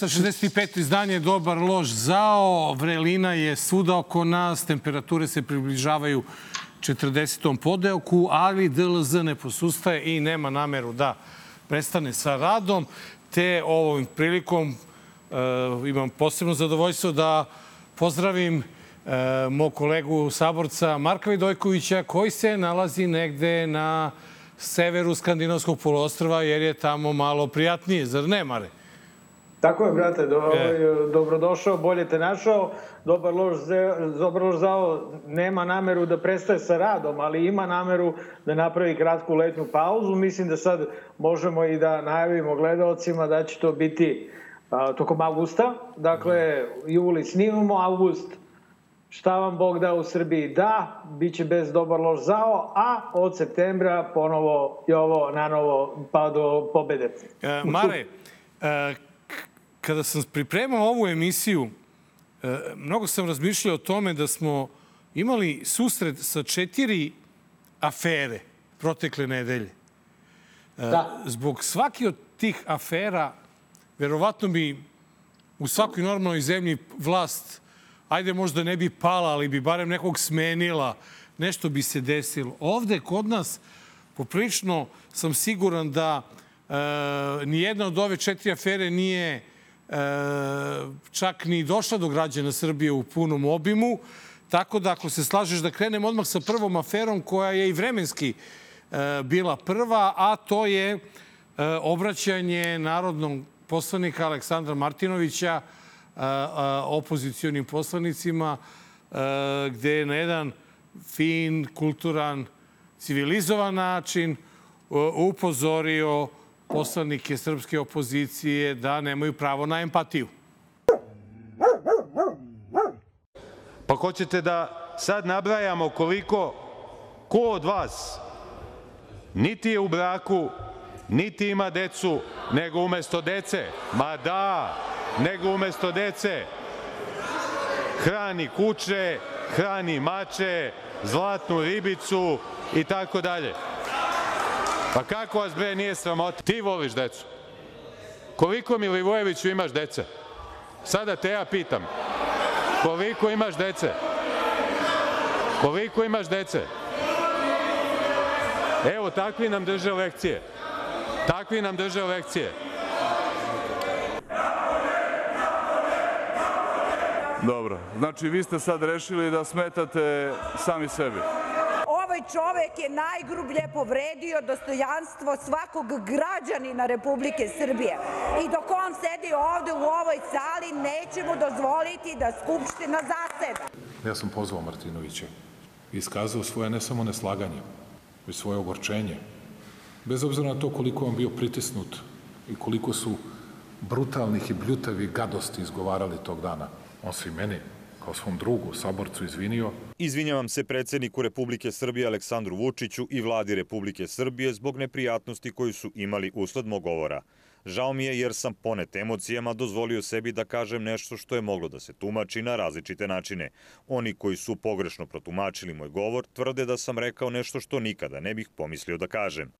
265. izdanje Dobar lož zao. Vrelina je svuda oko nas. Temperature se približavaju 40. podelku, ali DLZ ne posustaje i nema nameru da prestane sa radom. Te ovom prilikom uh, imam posebno zadovoljstvo da pozdravim uh, mog kolegu saborca Marka Vidojkovića koji se nalazi negde na severu Skandinavskog polostrva jer je tamo malo prijatnije, zar ne, Mare? Tako je, brate, do, e. dobrodošao, bolje te našao. Dobar lož, dobar lož zao nema nameru da prestaje sa radom, ali ima nameru da napravi kratku letnju pauzu. Mislim da sad možemo i da najavimo gledalcima da će to biti a, tokom augusta. Dakle, juli snimamo, august šta vam Bog da u Srbiji da, bit će bez dobar lož zao, a od septembra ponovo i ovo na novo pa do pobede. E, Mare, e, kada sam pripremao ovu emisiju, e, mnogo sam razmišljao o tome da smo imali susret sa četiri afere protekle nedelje. E, da. Zbog svaki od tih afera, verovatno bi u svakoj normalnoj zemlji vlast, ajde možda ne bi pala, ali bi barem nekog smenila, nešto bi se desilo. Ovde kod nas, poprilično sam siguran da e, nijedna od ove četiri afere nije čak ni došla do građana Srbije u punom obimu. Tako da ako se slažeš da krenem odmah sa prvom aferom koja je i vremenski e, bila prva, a to je e, obraćanje narodnog poslanika Aleksandra Martinovića e, e, opozicijonim poslanicima e, gde je na jedan fin, kulturan, civilizovan način e, upozorio poslanike srpske opozicije da nemaju pravo na empatiju. Pa hoćete da sad nabrajamo koliko ko od vas niti je u braku, niti ima decu, nego umesto dece, ma da, nego umesto dece hrani kuće, hrani mače, zlatnu ribicu i tako dalje. Pa kako vas bre nije sramota? Ti voliš decu. Koliko Milivojeviću imaš dece? Sada te ja pitam. Koliko imaš dece? Koliko imaš dece? Evo, takvi nam drže lekcije. Takvi nam drže lekcije. Dobro, znači vi ste sad rešili da smetate sami sebi čovek je najgrublje povredio dostojanstvo svakog građanina Republike Srbije. I dok on sedi ovde u ovoj sali, nećemo dozvoliti da Skupština zaseda. Ja sam pozvao Martinovića i iskazao svoje ne samo neslaganje, već svoje ogorčenje. Bez obzira na to koliko on bio pritisnut i koliko su brutalnih i bljutavi gadosti izgovarali tog dana. On se i meni kao svom drugu, saborcu, izvinio. Izvinjavam se predsedniku Republike Srbije Aleksandru Vučiću i vladi Republike Srbije zbog neprijatnosti koju su imali usled mog govora. Žao mi je jer sam ponet emocijama dozvolio sebi da kažem nešto što je moglo da se tumači na različite načine. Oni koji su pogrešno protumačili moj govor tvrde da sam rekao nešto što nikada ne bih pomislio da kažem.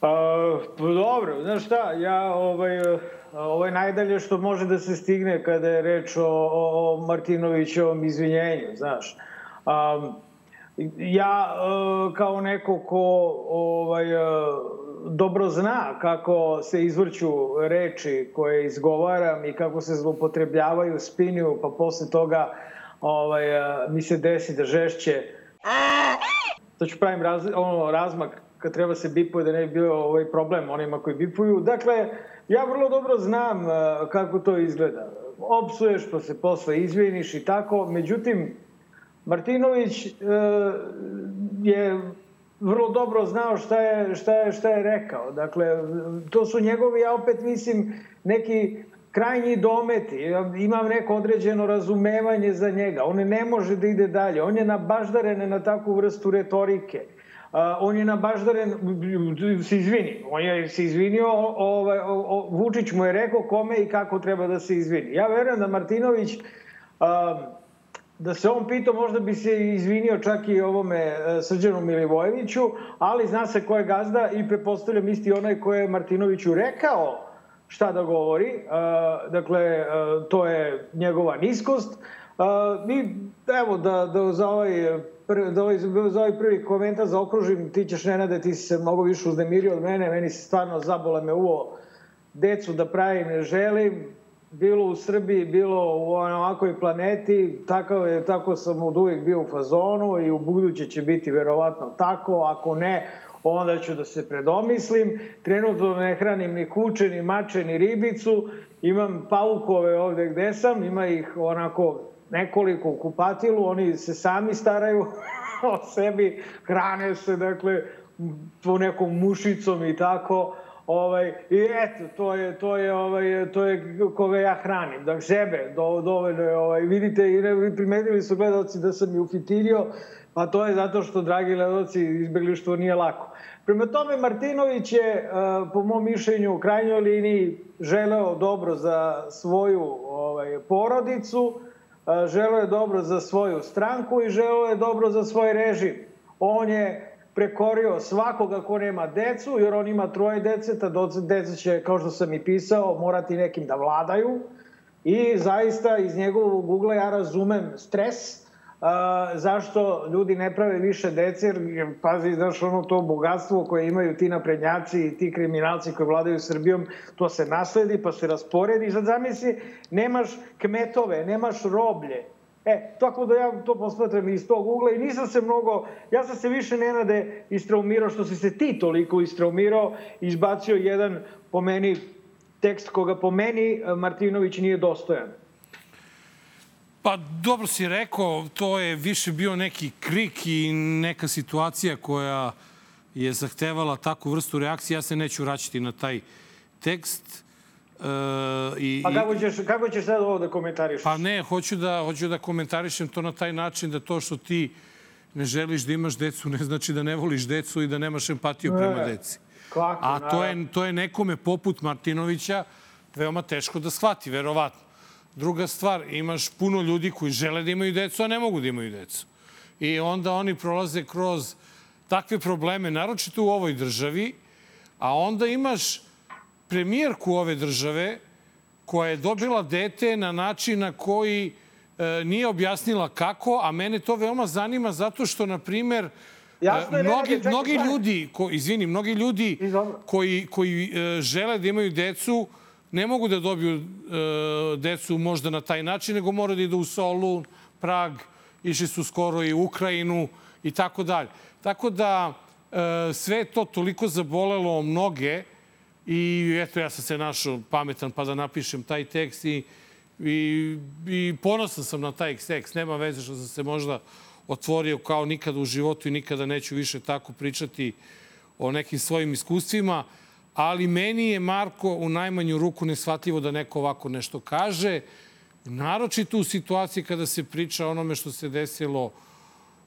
A, pa dobro, znaš šta, ja ovaj, ovo je najdalje što može da se stigne kada je reč o, o, Martinovićevom izvinjenju, znaš. Um, ja uh, kao neko ko ovaj, uh, dobro zna kako se izvrću reči koje izgovaram i kako se zlopotrebljavaju, spinju, pa posle toga ovaj, uh, mi se desi da žešće to ću pravim raz, ono, razmak kad treba se bipuje da ne bi bio ovaj problem onima koji bipuju. Dakle, ja vrlo dobro znam uh, kako to izgleda. Opsuješ pa se posle izviniš i tako. Međutim, Martinović uh, je vrlo dobro znao šta je, šta, je, šta je rekao. Dakle, to su njegovi, ja opet mislim, neki krajnji dometi. Imam neko određeno razumevanje za njega. On ne može da ide dalje. On je nabaždaren na takvu vrstu retorike on je na baždaren, se izvini, on je se izvinio, ovaj, Vučić mu je rekao kome i kako treba da se izvini. Ja verujem da Martinović, da se on pitao, možda bi se izvinio čak i ovome e, Srđanu Milivojeviću, ali zna se ko je gazda i prepostavljam isti onaj ko je Martinoviću rekao šta da govori. Dakle, uh, to je njegova niskost. Mi, evo, da, da za ovaj prvi, da ovaj, za ovaj prvi komentar zaokružim, ti ćeš Nenade, ti si se mnogo više uznemirio od mene, meni se stvarno zabole me uvo decu da pravim ne želim, bilo u Srbiji, bilo u ovakvoj planeti, tako, je, tako sam od uvijek bio u fazonu i u buduće će biti verovatno tako, ako ne, onda ću da se predomislim. Trenutno ne hranim ni kuće, ni mače, ni ribicu. Imam paukove ovde gde sam, ima ih onako nekoliko u kupatilu, oni se sami staraju o sebi, hrane se, dakle, po nekom mušicom i tako. Ovaj, I eto, to je, to je, ovaj, to je koga ja hranim. Dakle, sebe, do, dovoljno je, ovaj, vidite, i ne, primetili su gledalci da sam i ufitirio, pa to je zato što, dragi gledalci, izbeglištvo nije lako. Prema tome, Martinović je, eh, po mom mišljenju, u krajnjoj liniji želeo dobro za svoju ovaj, porodicu, želeo je dobro za svoju stranku i želeo je dobro za svoj režim. On je prekorio svakoga ko nema decu, jer on ima troje dece, ta deca će, kao što sam i pisao, morati nekim da vladaju. I zaista iz njegovog ugla ja razumem stres, a, zašto ljudi ne prave više dece, jer pazi, znaš, ono to bogatstvo koje imaju ti naprednjaci i ti kriminalci koji vladaju Srbijom, to se nasledi pa se rasporedi. I sad zamisli, nemaš kmetove, nemaš roblje, E, tako da ja to posmatram iz tog ugla i nisam se mnogo, ja sam se više nenade istraumirao što si se ti toliko istraumirao, izbacio jedan po meni tekst koga po meni Martinović nije dostojan. Pa dobro si rekao, to je više bio neki krik i neka situacija koja je zahtevala takvu vrstu reakcije. Ja se neću vraćati na taj tekst. Uh, i, pa kako ćeš, kako ćeš sad ovo da komentarišeš? Pa ne, hoću da, hoću da komentarišem to na taj način da to što ti ne želiš da imaš decu ne znači da ne voliš decu i da nemaš empatiju ne, prema deci. Kako, A to je, to je nekome poput Martinovića veoma teško da shvati, verovatno. Druga stvar, imaš puno ljudi koji žele da imaju decu, a ne mogu da imaju decu. I onda oni prolaze kroz takve probleme, naročito u ovoj državi, a onda imaš premijerku ove države koja je dobila dete na način na koji e, nije objasnila kako, a mene to veoma zanima zato što, na primer, Jasno je, mnogi, čekaj, mnogi ljudi, ko, izvini, mnogi ljudi koji, koji e, žele da imaju decu, ne mogu da dobiju e, decu možda na taj način, nego moraju da idu u Solun, Prag, išli su skoro i u Ukrajinu i tako dalje. Tako da e, sve to toliko zabolelo mnoge i eto ja sam se našao pametan pa da napišem taj tekst i, i, i ponosan sam na taj tekst. Nema veze što sam se možda otvorio kao nikada u životu i nikada neću više tako pričati o nekim svojim iskustvima ali meni je Marko u najmanju ruku neshvatljivo da neko ovako nešto kaže, naročito u situaciji kada se priča o onome što se desilo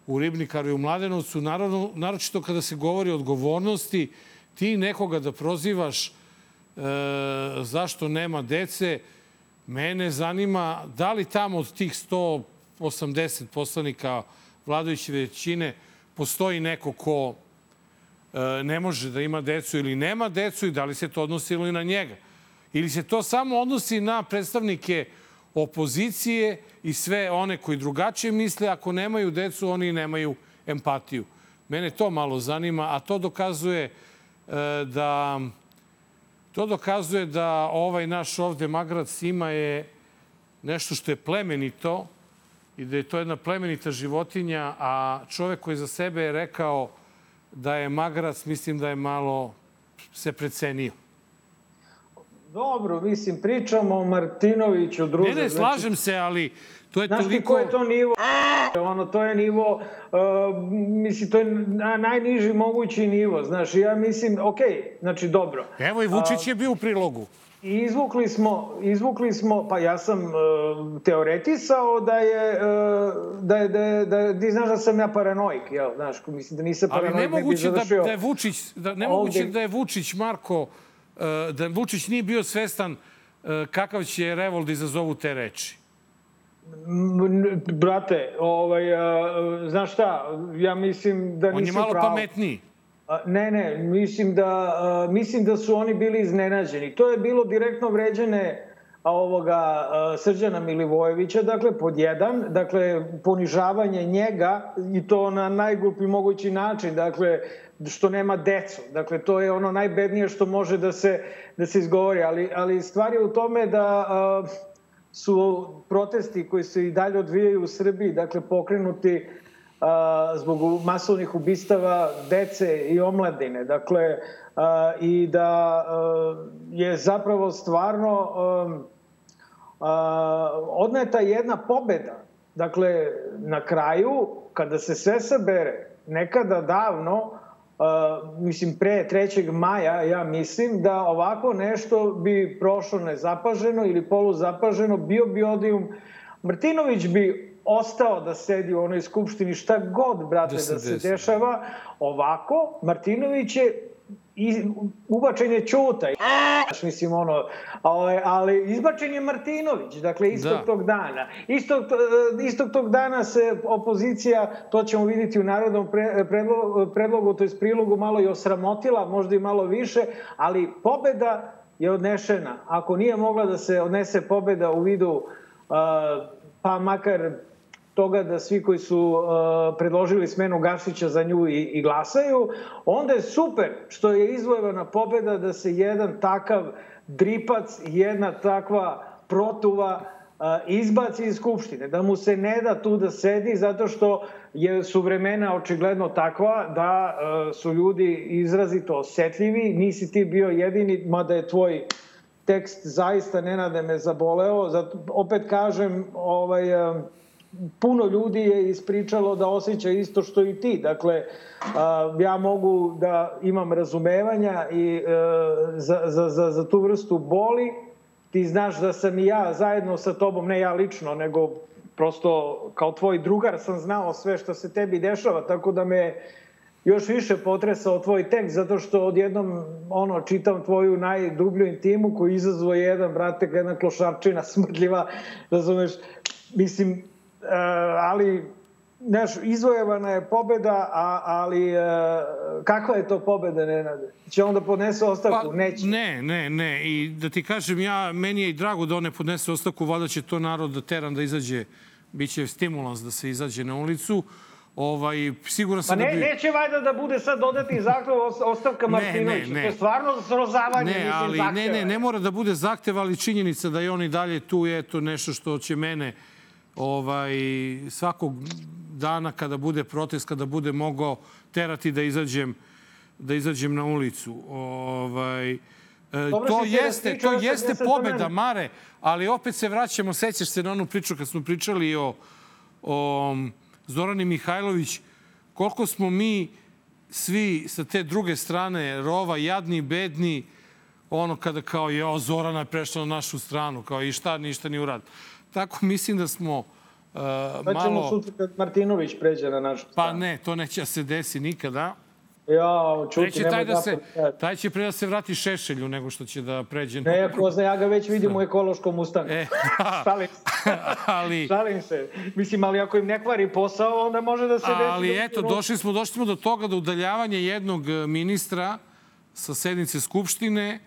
u Ribnikaru i u Mladenovcu, naravno, naročito kada se govori o odgovornosti, ti nekoga da prozivaš e, zašto nema dece, mene zanima da li tamo od tih 180 poslanika vladajuće većine postoji neko ko ne može da ima decu ili nema decu i da li se to odnosi ili na njega. Ili se to samo odnosi na predstavnike opozicije i sve one koji drugačije misle, ako nemaju decu, oni nemaju empatiju. Mene to malo zanima, a to dokazuje e, da to dokazuje da ovaj naš ovde Magrad Sima je nešto što je plemenito i da je to jedna plemenita životinja, a čovek koji za sebe je rekao da je Magarac, mislim da je malo se precenio. Dobro, mislim, pričamo o Martinoviću, druže. Ne, ne, znači- slažem znači, se, ali to je znaš toliko... Znaš ko je to nivo? Ono, to je nivo, uh, mislim, to je na, najniži mogući nivo, znaš, ja mislim, okej, okay, znači, dobro. Evo i Vučić je bio u prilogu. I izvukli smo, izvukli smo, pa ja sam uh, teoretisao da je, uh, da je, da je, da je, ti znaš da sam ja paranoik, jel, znaš, mislim da nisam paranoik, Ali nemoguće ne da, da je Vučić, da, nemoguće ovde... da je Vučić, Marko, uh, da Vučić nije bio svestan uh, kakav će revolt da izazovu te reči. Brate, ovaj, uh, znaš šta, ja mislim da On nisi je malo pravo. pametniji. Ne, ne, mislim da, mislim da su oni bili iznenađeni. To je bilo direktno vređene ovoga Srđana Milivojevića, dakle, pod jedan, dakle, ponižavanje njega i to na najglupi mogući način, dakle, što nema decu. Dakle, to je ono najbednije što može da se, da se izgovori, ali, ali stvar je u tome da uh, su protesti koji se i dalje odvijaju u Srbiji, dakle, pokrenuti uh, zbog masovnih ubistava dece i omladine. Dakle, i da je zapravo stvarno odneta jedna pobeda. Dakle, na kraju, kada se sve sabere, nekada davno, mislim pre 3. maja, ja mislim da ovako nešto bi prošlo nezapaženo ili poluzapaženo, bio bi odijum. Martinović bi ostao da sedi u onoj skupštini šta god, brate, da se, da se dešava. Ovako, Martinović je i ubačen je Ćuta. Mislim, ono, ali, ali izbačen je Martinović, dakle, istog da. tog dana. Istog, istog tog dana se opozicija, to ćemo vidjeti u narodnom pre, predlogu, predlogu, to je prilogu, malo i osramotila, možda i malo više, ali pobeda je odnešena. Ako nije mogla da se odnese pobeda u vidu, uh, pa makar toga da svi koji su uh, predložili smenu Gašića za nju i, i glasaju, onda je super što je izvojevana pobeda da se jedan takav dripac, jedna takva protuva uh, izbaci iz Skupštine, da mu se ne da tu da sedi zato što je, su vremena očigledno takva da uh, su ljudi izrazito osetljivi, nisi ti bio jedini, mada je tvoj tekst zaista nenade me zaboleo, zato opet kažem, ovaj, uh, puno ljudi je ispričalo da osjeća isto što i ti. Dakle, ja mogu da imam razumevanja i e, za, za, za, za tu vrstu boli. Ti znaš da sam i ja zajedno sa tobom, ne ja lično, nego prosto kao tvoj drugar sam znao sve što se tebi dešava, tako da me još više potresao tvoj tekst, zato što odjednom ono, čitam tvoju najdublju intimu koju izazvo jedan, brate, jedna klošarčina smrdljiva, razumeš, mislim, ali Znaš, izvojevana je pobeda, a, ali e, kakva je to pobeda, Nenade? Će on da podnese ostavku? Pa, Neće. Ne, ne, ne. I da ti kažem, ja, meni je i drago da on ne podnese ostavku, valjda će to narod da teran da izađe, biće stimulans da se izađe na ulicu. Ovaj, siguran sam pa ne, da bi... neće valjda da bude sad dodati zahtev ostavka Martinovića. Ne, ne, ne. To je stvarno srozavanje, ne, ali, zahteva. Ne, ne, ne mora da bude zahtev, ali činjenica da je on i dalje tu je to nešto što će mene ovaj, svakog dana kada bude protest, kada bude mogao terati da izađem, da izađem na ulicu. Ovaj, e, Dobro, to jeste, to jeste pobeda, Mare, ali opet se vraćamo, sećaš se na onu priču kad smo pričali o, o Zorani Mihajlović, koliko smo mi svi sa te druge strane rova, jadni, bedni, ono kada kao je, o, Zorana je prešla na našu stranu, kao i šta, ništa ni urad. Tako mislim da smo uh, pa malo... ćemo sutra kad Martinović pređe na našu pa stranu. Pa ne, to neće da se desi nikada. Ja, čuti, Treće, taj, da se, taj će pre da se vrati Šešelju nego što će da pređe... Ne, ko zna, ja ga već vidim u ekološkom ustanku. E, da. Šalim se. ali... Šalim se. Mislim, ali ako im ne kvari posao, onda može da se desi... Ali da eto, došli smo, došli smo do toga da udaljavanje jednog ministra sa sednice Skupštine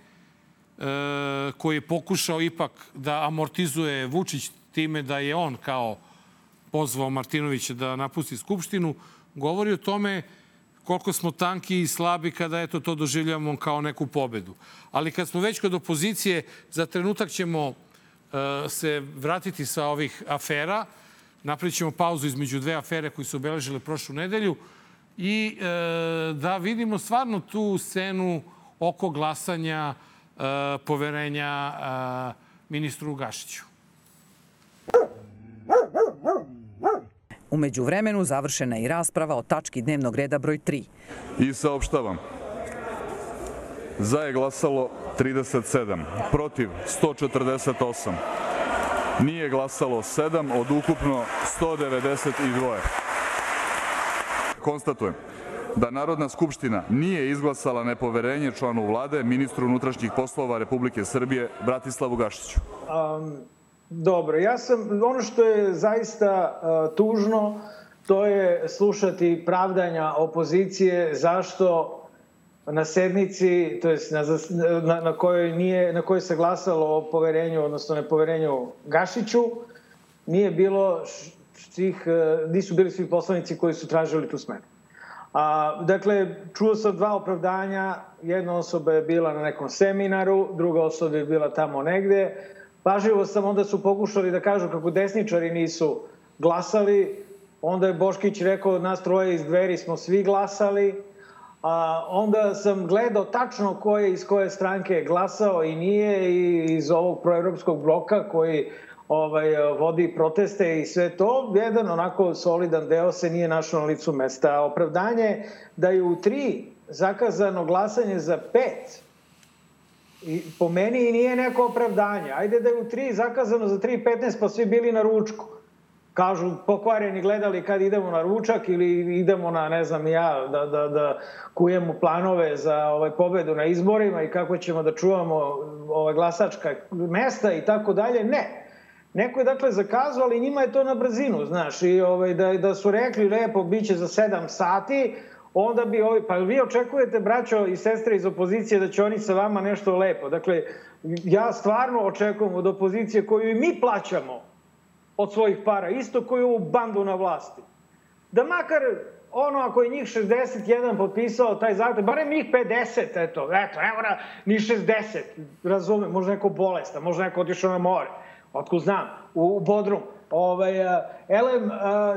koji je pokušao ipak da amortizuje Vučić time da je on kao pozvao Martinovića da napusti Skupštinu, govori o tome koliko smo tanki i slabi kada eto to doživljamo kao neku pobedu. Ali kad smo već kod opozicije, za trenutak ćemo e, se vratiti sa ovih afera. Napravit ćemo pauzu između dve afere koji su obeležile prošlu nedelju i e, da vidimo stvarno tu scenu oko glasanja E, poverenja e, ministru Gašiću. Umeđu vremenu završena je i rasprava o tački dnevnog reda broj 3. I saopštavam. Za je glasalo 37, protiv 148. Nije glasalo 7 od ukupno 192. Konstatujem da Narodna skupština nije izglasala nepoverenje članu vlade, ministru unutrašnjih poslova Republike Srbije, Bratislavu Gašiću? Um, dobro, ja sam, ono što je zaista uh, tužno, to je slušati pravdanja opozicije zašto na sednici, to jest na, na, na, kojoj nije, na kojoj se glasalo o poverenju, odnosno nepoverenju Gašiću, nije bilo svih, nisu bili svi poslanici koji su tražili tu smenu. A, dakle, čuo sam dva opravdanja. Jedna osoba je bila na nekom seminaru, druga osoba je bila tamo negde. Pažljivo sam, onda su pokušali da kažu kako desničari nisu glasali. Onda je Boškić rekao, nas troje iz dveri smo svi glasali. A, onda sam gledao tačno ko je iz koje stranke je glasao i nije i iz ovog proevropskog bloka koji ovaj, vodi proteste i sve to, jedan onako solidan deo se nije našao na licu mesta. Opravdanje da je u tri zakazano glasanje za pet, I po meni i nije neko opravdanje. Ajde da je u tri zakazano za 3.15 pa svi bili na ručku. Kažu pokvareni gledali kad idemo na ručak ili idemo na ne znam ja da, da, da kujemo planove za ovaj pobedu na izborima i kako ćemo da čuvamo ovaj glasačka mesta i tako dalje. Ne. Neko je dakle zakazao, ali njima je to na brzinu, znaš, i ovaj, da, da su rekli lepo, bit će za 7 sati, onda bi ovi, pa vi očekujete, braćo i sestre iz opozicije, da će oni sa vama nešto lepo. Dakle, ja stvarno očekujem od opozicije koju i mi plaćamo od svojih para, isto koju ovu bandu na vlasti, da makar ono ako je njih 61 potpisao taj zahtev, barem njih 50, eto, eto, evo ni 60, razumem, možda neko bolestan, možda neko otišao na more otko znam, u, u Bodrum. Ovaj, elem,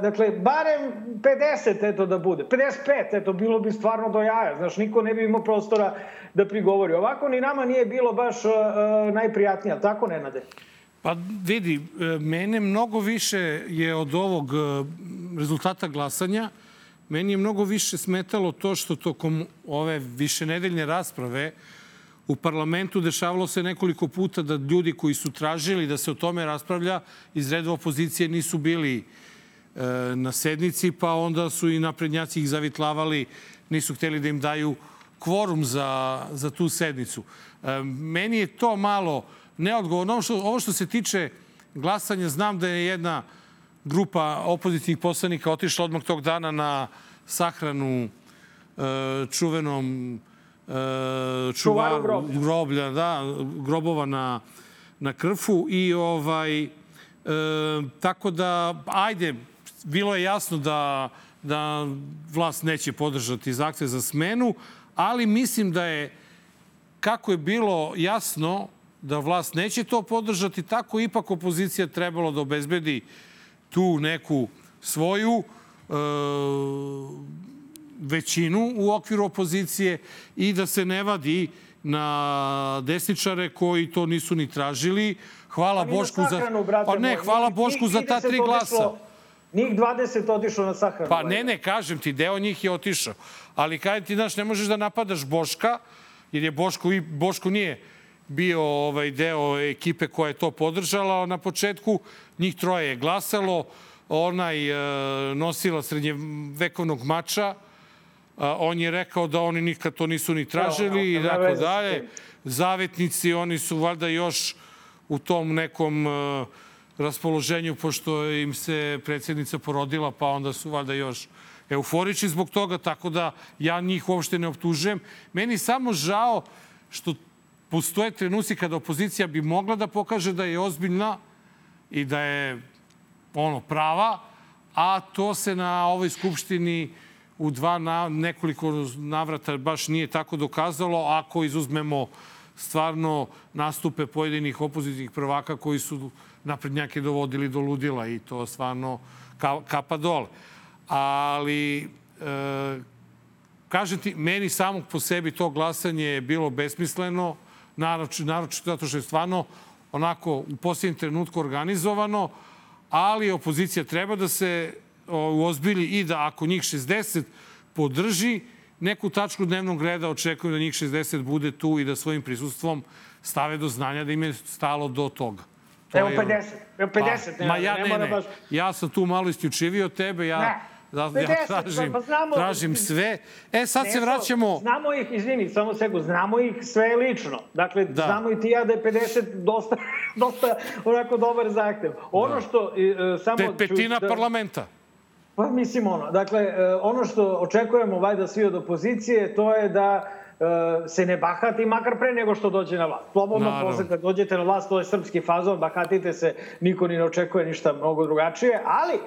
dakle, barem 50, eto da bude. 55, eto, bilo bi stvarno do jaja. Znaš, niko ne bi imao prostora da prigovori. Ovako ni nama nije bilo baš uh, najprijatnije, tako Nenade? Pa vidi, e, mene mnogo više je od ovog e, rezultata glasanja, meni je mnogo više smetalo to što tokom ove višenedeljne rasprave uh, u parlamentu dešavalo se nekoliko puta da ljudi koji su tražili da se o tome raspravlja iz redova opozicije nisu bili e, na sednici, pa onda su i naprednjaci ih zavitlavali, nisu hteli da im daju kvorum za, za tu sednicu. E, meni je to malo neodgovorno. Ovo što, ovo što se tiče glasanja, znam da je jedna grupa opozicijnih poslanika otišla odmah tog dana na sahranu e, čuvenom čuvar, groblja. groblja, da, grobova na, na krfu i ovaj, e, tako da, ajde, bilo je jasno da, da vlast neće podržati zahtev za smenu, ali mislim da je, kako je bilo jasno da vlast neće to podržati, tako ipak opozicija trebalo da obezbedi tu neku svoju e, većinu u okviru opozicije i da se ne vadi na desničare koji to nisu ni tražili. Hvala pa Bošku sahranu, za... Pa ne, hvala Bošku za ta tri glasa. Njih 20 otišlo na sahranu. Pa ne, ne, kažem ti, deo njih je otišao. Ali kada ti, znaš, ne možeš da napadaš Boška, jer je Boško, Boško nije bio ovaj deo ekipe koja je to podržala na početku. Njih troje je glasalo. Onaj e, nosila srednjevekovnog mača, on je rekao da oni nikad to nisu ni tražili i tako dalje. Zavetnici, oni su valjda još u tom nekom e, raspoloženju, pošto im se predsjednica porodila, pa onda su valjda još euforični zbog toga, tako da ja njih uopšte ne optužujem. Meni samo žao što postoje trenuci kada opozicija bi mogla da pokaže da je ozbiljna i da je ono prava, a to se na ovoj skupštini uh, u dva na, nekoliko navrata baš nije tako dokazalo, ako izuzmemo stvarno nastupe pojedinih opozicijnih prvaka koji su naprednjake dovodili do ludila i to stvarno ka, kapa dole. Ali, e, kažem ti, meni samog po sebi to glasanje je bilo besmisleno, naročito, naročito zato što je stvarno onako u posljednjem trenutku organizovano, ali opozicija treba da se uozbilji i da ako njih 60 podrži neku tačku dnevnog reda, očekujem da njih 60 bude tu i da svojim prisustvom stave do znanja da im je stalo do toga. To Evo 50, evo 50. Pa, ma ja ne, ne, baš... ja sam tu malo isključiviji od tebe, ja... Ne. Da, 50, ja tražim, pa znamo, tražim sve. E, sad ne, se vraćamo... Znamo ih, izvini, samo segu, znamo ih sve lično. Dakle, da. znamo i ti ja da je 50 dosta, dosta onako dobar zahtev. Ono da. što... E, samo Te petina da, parlamenta. Pa mislim ono, dakle, e, ono što očekujemo valjda svi od opozicije, to je da se ne bahati makar pre nego što dođe na vlast. Slobodno posle kad dođete na vlast, to je srpski fazon, bahatite se, niko ni ne očekuje ništa mnogo drugačije, ali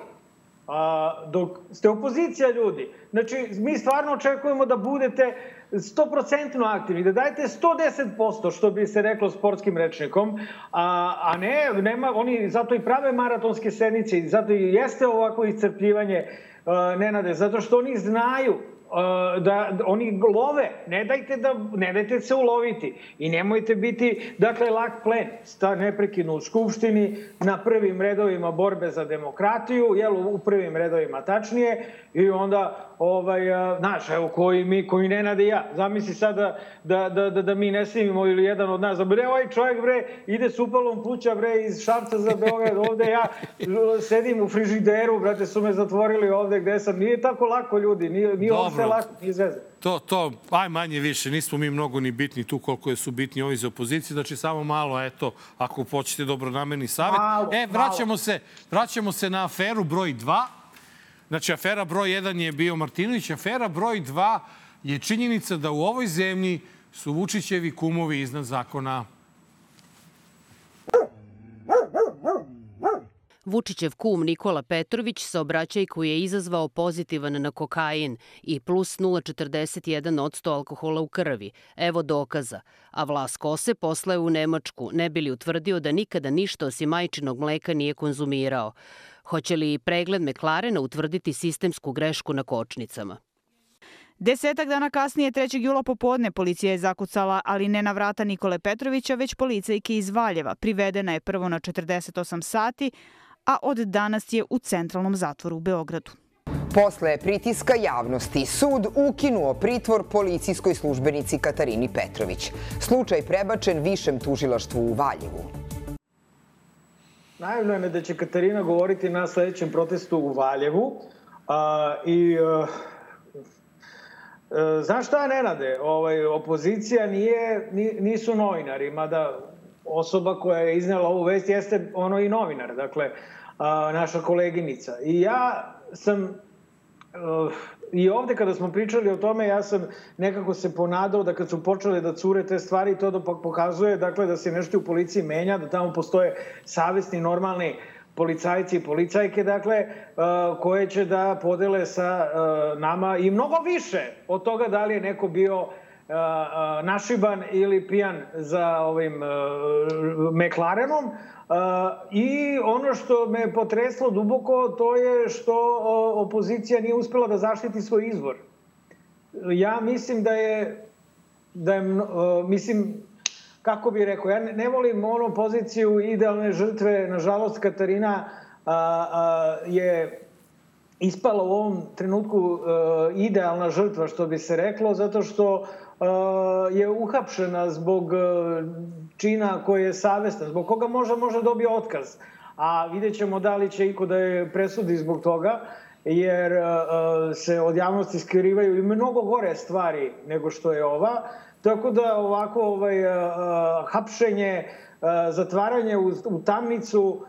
a, dok ste opozicija ljudi, znači mi stvarno očekujemo da budete 100% aktivni, da dajete 110%, što bi se reklo sportskim rečnikom, a, a ne, nema, oni zato i prave maratonske sednice i zato i jeste ovako iscrpljivanje uh, Nenade, zato što oni znaju uh, da oni love, ne dajte da ne dajte se uloviti i nemojte biti dakle lak plen, sta neprekidno u skupštini na prvim redovima borbe za demokratiju, jel u prvim redovima tačnije i onda ovaj a, znaš evo koji mi koji Nenad i ja zamisli sada da da da da mi ne snimimo ili jedan od nas da bre ovaj čovjek bre ide s upalom pluća bre iz Šapca za Beograd ovde ja sedim u frižideru brate su me zatvorili ovde gde sam nije tako lako ljudi nije nije ovo sve lako nije zvezda To, to, aj manje više, nismo mi mnogo ni bitni tu koliko su bitni ovi iz opozicije, znači samo malo, eto, ako hoćete dobronamerni savjet. Malo, e, vraćamo se, vraćamo se na aferu broj 2. Znači, afera broj 1 je bio Martinović, afera broj 2 je činjenica da u ovoj zemlji su Vučićevi kumovi iznad zakona. Vučićev kum Nikola Petrović saobraćaj koji je izazvao pozitivan na kokain i plus 0,41 alkohola u krvi. Evo dokaza. A Vlas Kose poslao u Nemačku, ne bili utvrdio da nikada ništa osim majčinog mleka nije konzumirao. Hoće li pregled Meklarena utvrditi sistemsku grešku na kočnicama? Desetak dana kasnije, 3. jula popodne, policija je zakucala, ali ne na vrata Nikole Petrovića, već policajke iz Valjeva. Privedena je prvo na 48 sati, a od danas je u centralnom zatvoru u Beogradu. Posle pritiska javnosti, sud ukinuo pritvor policijskoj službenici Katarini Petrović. Slučaj prebačen višem tužilaštvu u Valjevu. Najavljeno je da će Katarina govoriti na sledećem protestu u Valjevu. A, I a, a, znaš šta, Nenade? Ovaj, opozicija nije, ni, nisu novinari, mada osoba koja je iznela ovu vest jeste ono i novinar, dakle, a, naša koleginica. I ja sam Uh, I ovde kada smo pričali o tome, ja sam nekako se ponadao da kad su počele da cure te stvari, to da pokazuje dakle, da se nešto u policiji menja, da tamo postoje savesni, normalni policajci i policajke, dakle, uh, koje će da podele sa uh, nama i mnogo više od toga da li je neko bio našiban ili pijan za ovim McLarenom, Uh, I ono što me potreslo duboko, to je što opozicija nije uspela da zaštiti svoj izvor. Ja mislim da je, da je mislim, kako bih rekao, ja ne, volim ono poziciju idealne žrtve, nažalost Katarina je ispala u ovom trenutku a, idealna žrtva, što bi se reklo, zato što je uhapšena zbog čina koji je savestan, zbog koga možda može dobije otkaz. A vidjet ćemo da li će iko da je presudi zbog toga, jer se od javnosti skrivaju i mnogo gore stvari nego što je ova. Tako da ovako ovaj, hapšenje, zatvaranje u, u tamnicu,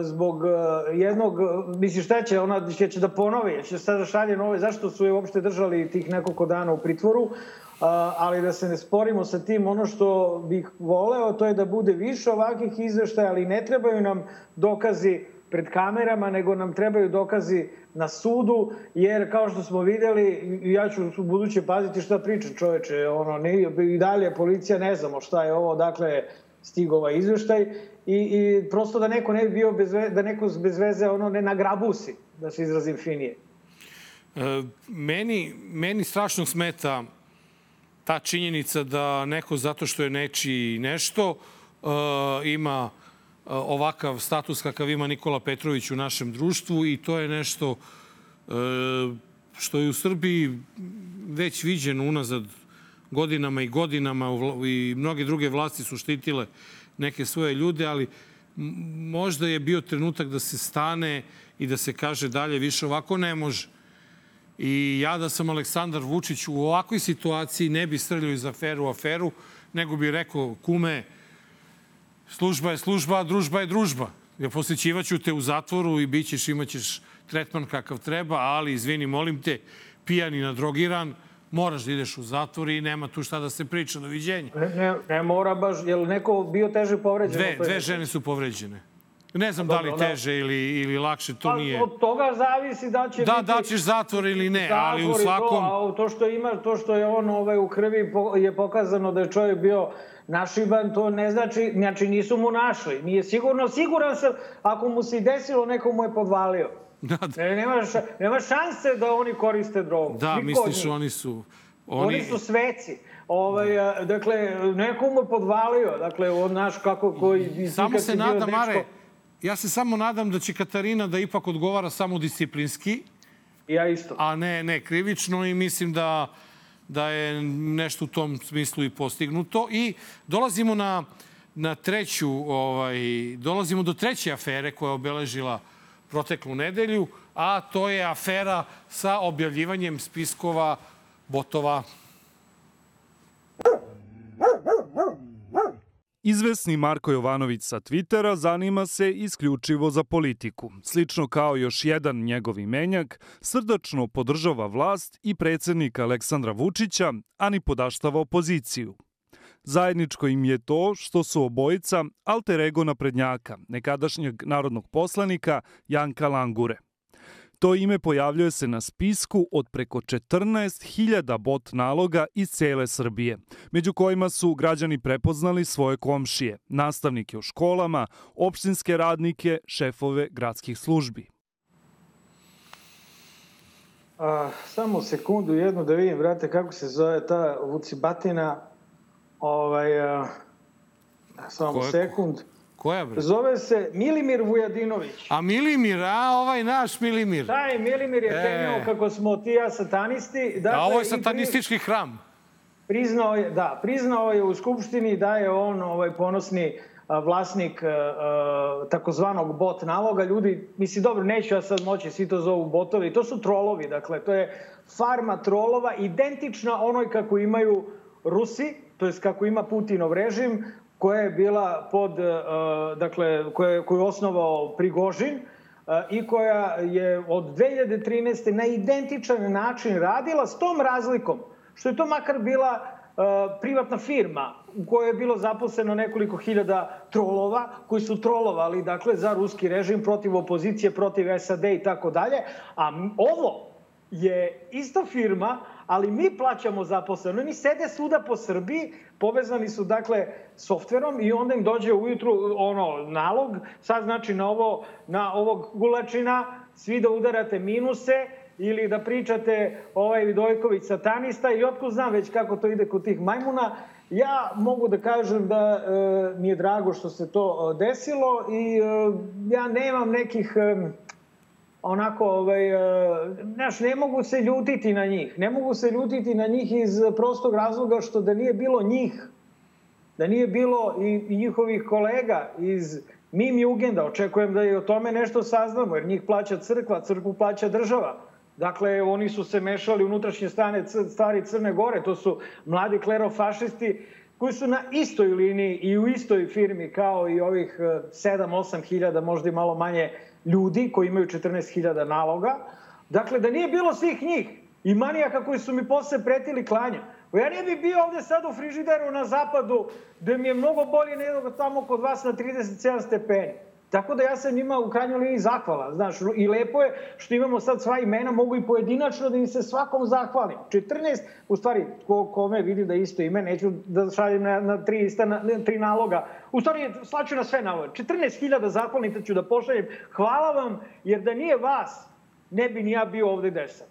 zbog jednog, misli šta će, ona će, će da ponovi, će sada šalje nove, zašto su je uopšte držali tih nekoliko dana u pritvoru, ali da se ne sporimo sa tim, ono što bih voleo to je da bude više ovakvih izveštaja, ali ne trebaju nam dokazi pred kamerama, nego nam trebaju dokazi na sudu, jer kao što smo videli, ja ću u buduće paziti šta priča čoveče, ono, ne, i dalje policija ne znamo šta je ovo, dakle, stigao ovaj izveštaj i, i prosto da neko ne bi bio bez veze, da neko bez veze ono ne nagrabusi, da se izrazim finije. E, meni, meni strašno smeta ta činjenica da neko zato što je nečiji nešto uh, ima uh, ovakav status kakav ima Nikola Petrović u našem društvu i to je nešto uh, što je u Srbiji već viđeno unazad godinama i godinama i mnoge druge vlasti su štitile neke svoje ljude, ali možda je bio trenutak da se stane i da se kaže dalje više ovako ne može. I ja da sam Aleksandar Vučić u ovakvoj situaciji ne bi srljao iz aferu u aferu, nego bi rekao, kume, služba je služba, a družba je družba. Ja posjećivaću te u zatvoru i bit ćeš, imaćeš tretman kakav treba, ali, izvini, molim te, pijan i nadrogiran, moraš da ideš u zatvor i nema tu šta da se priča. Doviđenja. Ne, ne, ne mora baš, je li neko bio teže povređen? Dve, dve žene su povređene. Ne znam da li teže ili, ili lakše, to pa, nije... Od toga zavisi da će da, biti... Da, ćeš zatvor ili ne, ali u svakom... To, a to što ima, to što je on ovaj, u krvi je pokazano da je čovjek bio našiban, to ne znači, znači nisu mu našli. Nije sigurno, siguran sam, ako mu se desilo, neko mu je podvalio. Da, da. E, nema, ša, nema šanse da oni koriste drogu. Da, Niko misliš, oni su... Oni... oni su sveci. Ovaj, dakle, neko mu je podvalio. Dakle, on naš kako koji... Samo se nada, Mare, ja se samo nadam da će Katarina da ipak odgovara samo disciplinski. Ja isto. A ne, ne krivično i mislim da da je nešto u tom smislu i postignuto. I dolazimo na, na treću, ovaj, dolazimo do treće afere koja je obeležila proteklu nedelju, a to je afera sa objavljivanjem spiskova botova Izvesni Marko Jovanović sa Twittera zanima se isključivo za politiku. Slično kao još jedan njegov imenjak, srdačno podržava vlast i predsednika Aleksandra Vučića, a ni podaštava opoziciju. Zajedničko im je to što su obojica alter ego naprednjaka, nekadašnjeg narodnog poslanika Janka Langure – To ime pojavljuje se na spisku od preko 14.000 bot naloga iz cele Srbije, među kojima su građani prepoznali svoje komšije, nastavnike u školama, opštinske radnike, šefove gradskih službi. A, samo sekundu jednu da vidim, brate, kako se zove ta vucibatina. Ovaj, a, samo Koje? sekund. Koja bre? Zove se Milimir Vujadinović. A Milimir, a ovaj naš Milimir. Taj Milimir je e. kako smo ti ja satanisti. Dakle, a ovo je satanistički pri... hram. Priznao je, da, priznao je u Skupštini da je on ovaj ponosni vlasnik takozvanog bot naloga. Ljudi, misli, dobro, neću ja sad moći, svi to zovu botovi. To su trolovi, dakle, to je farma trolova, identična onoj kako imaju Rusi, to jest kako ima Putinov režim, koja je bila pod, e, dakle, koje, koju je osnovao Prigožin e, i koja je od 2013. na identičan način radila s tom razlikom, što je to makar bila e, privatna firma u kojoj je bilo zaposleno nekoliko hiljada trolova koji su trolovali dakle za ruski režim protiv opozicije, protiv SAD i tako dalje, a ovo je ista firma, ali mi plaćamo zaposleno. Oni sede svuda po Srbiji, povezani su dakle softverom i onda im dođe ujutru ono nalog, sad znači na ovo na ovog gulačina svi da udarate minuse ili da pričate ovaj Vidojković satanista i otko znam već kako to ide kod tih majmuna. Ja mogu da kažem da e, mi je drago što se to e, desilo i e, ja nemam nekih e, onako, ovaj, e, znaš, ne mogu se ljutiti na njih. Ne mogu se ljutiti na njih iz prostog razloga što da nije bilo njih, da nije bilo i, i njihovih kolega iz Mim Jugenda, očekujem da i o tome nešto saznamo, jer njih plaća crkva, crkvu plaća država. Dakle, oni su se mešali unutrašnje stane, stvari Crne Gore, to su mladi klerofašisti koji su na istoj liniji i u istoj firmi kao i ovih 7-8 e, hiljada, možda i malo manje ljudi koji imaju 14.000 naloga. Dakle, da nije bilo svih njih i manijaka koji su mi posle pretili klanja. Ja ne bi bio ovde sad u frižideru na zapadu, gde mi je mnogo bolje nego tamo kod vas na 37 stepeni. Tako da ja sam njima u krajnjoj liniji zahvala, znaš, i lepo je što imamo sad sva imena, mogu i pojedinačno da im se svakom zahvalim. 14, u stvari, ko, kome vidim da isto ime, neću da šaljem na, na tri, ista, na, na, tri naloga. U stvari, slaću na sve naloga. 14.000 zahvalnica ću da pošaljem. Hvala vam, jer da nije vas, ne bi ni ja bio ovde desan.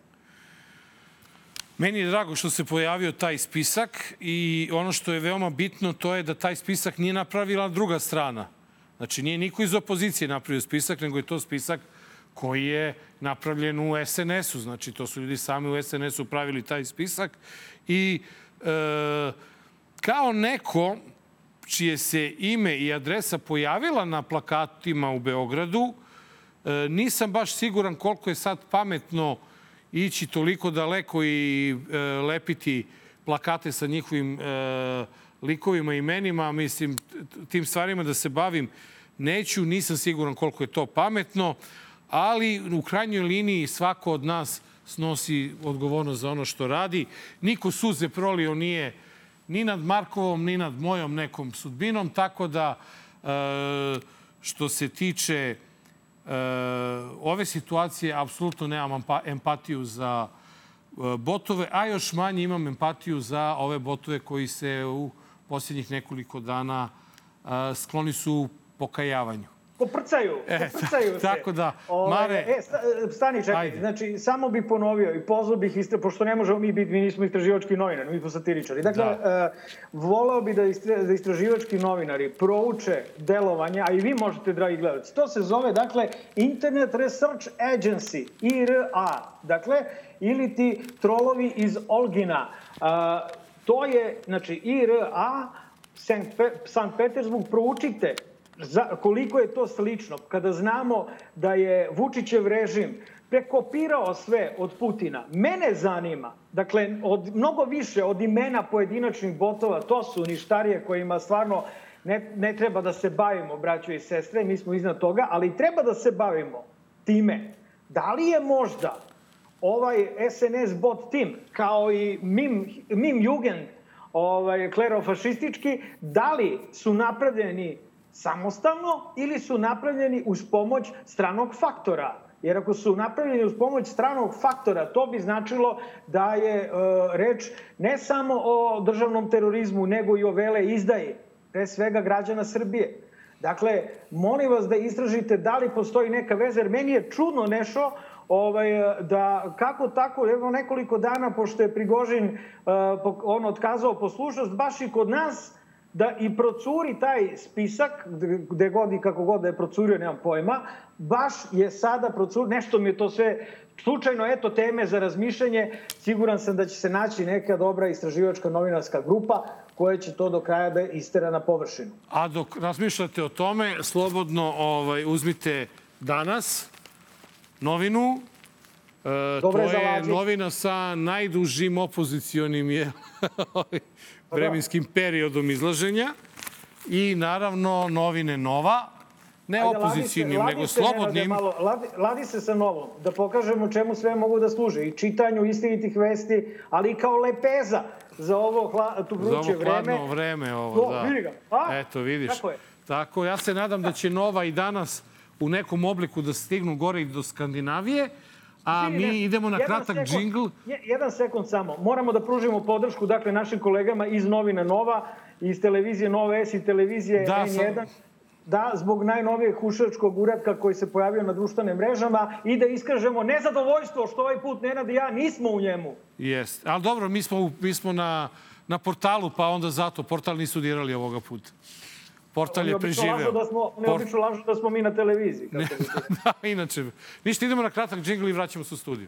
Meni je drago što se pojavio taj spisak i ono što je veoma bitno to je da taj spisak nije napravila druga strana Znači, nije niko iz opozicije napravio spisak, nego je to spisak koji je napravljen u SNS-u. Znači, to su ljudi sami u SNS-u pravili taj spisak. I e, kao neko čije se ime i adresa pojavila na plakatima u Beogradu, e, nisam baš siguran koliko je sad pametno ići toliko daleko i e, lepiti plakate sa njihovim e, likovima i imenima. Mislim, tim stvarima da se bavim neću, nisam siguran koliko je to pametno, ali u krajnjoj liniji svako od nas snosi odgovornost za ono što radi. Niko suze prolio nije ni nad Markovom, ni nad mojom nekom sudbinom, tako da e, što se tiče e, ove situacije, apsolutno nemam empatiju za e, botove, a još manje imam empatiju za ove botove koji se u posljednjih nekoliko dana skloni su pokajavanju. Poprcaju, e, poprcaju se. Tako da, ovaj, Mare... E, stani, čekaj. Ajde. Znači, samo bih ponovio i pozvao bih, istra, pošto ne možemo mi biti, mi nismo istraživački novinari, mi smo satiričari. Dakle, da. uh, volao bi da, istra, da istraživački novinari prouče delovanje, a i vi možete, dragi gledalci. To se zove, dakle, Internet Research Agency, IRA. Dakle, ili ti trolovi iz Olgina. Uh, to je, znači, IRA, Sankt Petersburg, proučite za, koliko je to slično kada znamo da je Vučićev režim prekopirao sve od Putina. Mene zanima, dakle, od, mnogo više od imena pojedinačnih botova, to su ništarije kojima stvarno ne, ne treba da se bavimo, braćo i sestre, mi smo iznad toga, ali treba da se bavimo time. Da li je možda ovaj SNS bot tim, kao i Mim, Mim Jugend, ovaj, klerofašistički, da li su napravljeni samostalno ili su napravljeni uz pomoć stranog faktora. Jer ako su napravljeni uz pomoć stranog faktora, to bi značilo da je e, reč ne samo o državnom terorizmu, nego i o vele izdaje, pre svega građana Srbije. Dakle, molim vas da istražite da li postoji neka veza, jer meni je čudno nešto ovaj, da kako tako, evo nekoliko dana, pošto je Prigožin uh, on otkazao poslušnost, baš i kod nas da i procuri taj spisak, gde god i kako god da je procurio, nemam pojma, baš je sada procur, nešto mi je to sve slučajno, eto, teme za razmišljanje, siguran sam da će se naći neka dobra istraživačka novinarska grupa koja će to do kraja da istera na površinu. A dok razmišljate o tome, slobodno ovaj, uzmite danas novinu, E, to je novina sa najdužim opozicionim je, ovaj, vremenskim periodom izlaženja i naravno novine Nova, ne Ajde, opozicijnim, nego slobodnim. Malo, ladi, ladi se sa novom, da pokažemo čemu sve mogu da služe. I čitanju istinitih vesti, ali i kao lepeza za ovo hla, tu vruće vreme. Za ovo hladno vreme, vreme ovo, to, da. Vidi ga. A? Eto, vidiš. Tako je. Tako, ja se nadam da će Nova i danas u nekom obliku da stignu gore i do Skandinavije, A mi ne, idemo na kratak sekund, džingl. Jedan sekund samo. Moramo da pružimo podršku dakle, našim kolegama iz Novina Nova, iz televizije Nova S i televizije da, N1. Sam... Da, zbog najnovijeg hušačkog uradka koji se pojavio na društvenim mrežama i da iskažemo nezadovoljstvo što ovaj put Nenad i ja nismo u njemu. Jeste. Ali dobro, mi smo, mi smo na, na portalu, pa onda zato portal nisu dirali ovoga puta. Portal je preživeo. Da smo, oni Port... obično lažu da smo mi na televiziji. Kako ne, da, inače. Ništa, idemo na kratak džingl i vraćamo se u studiju.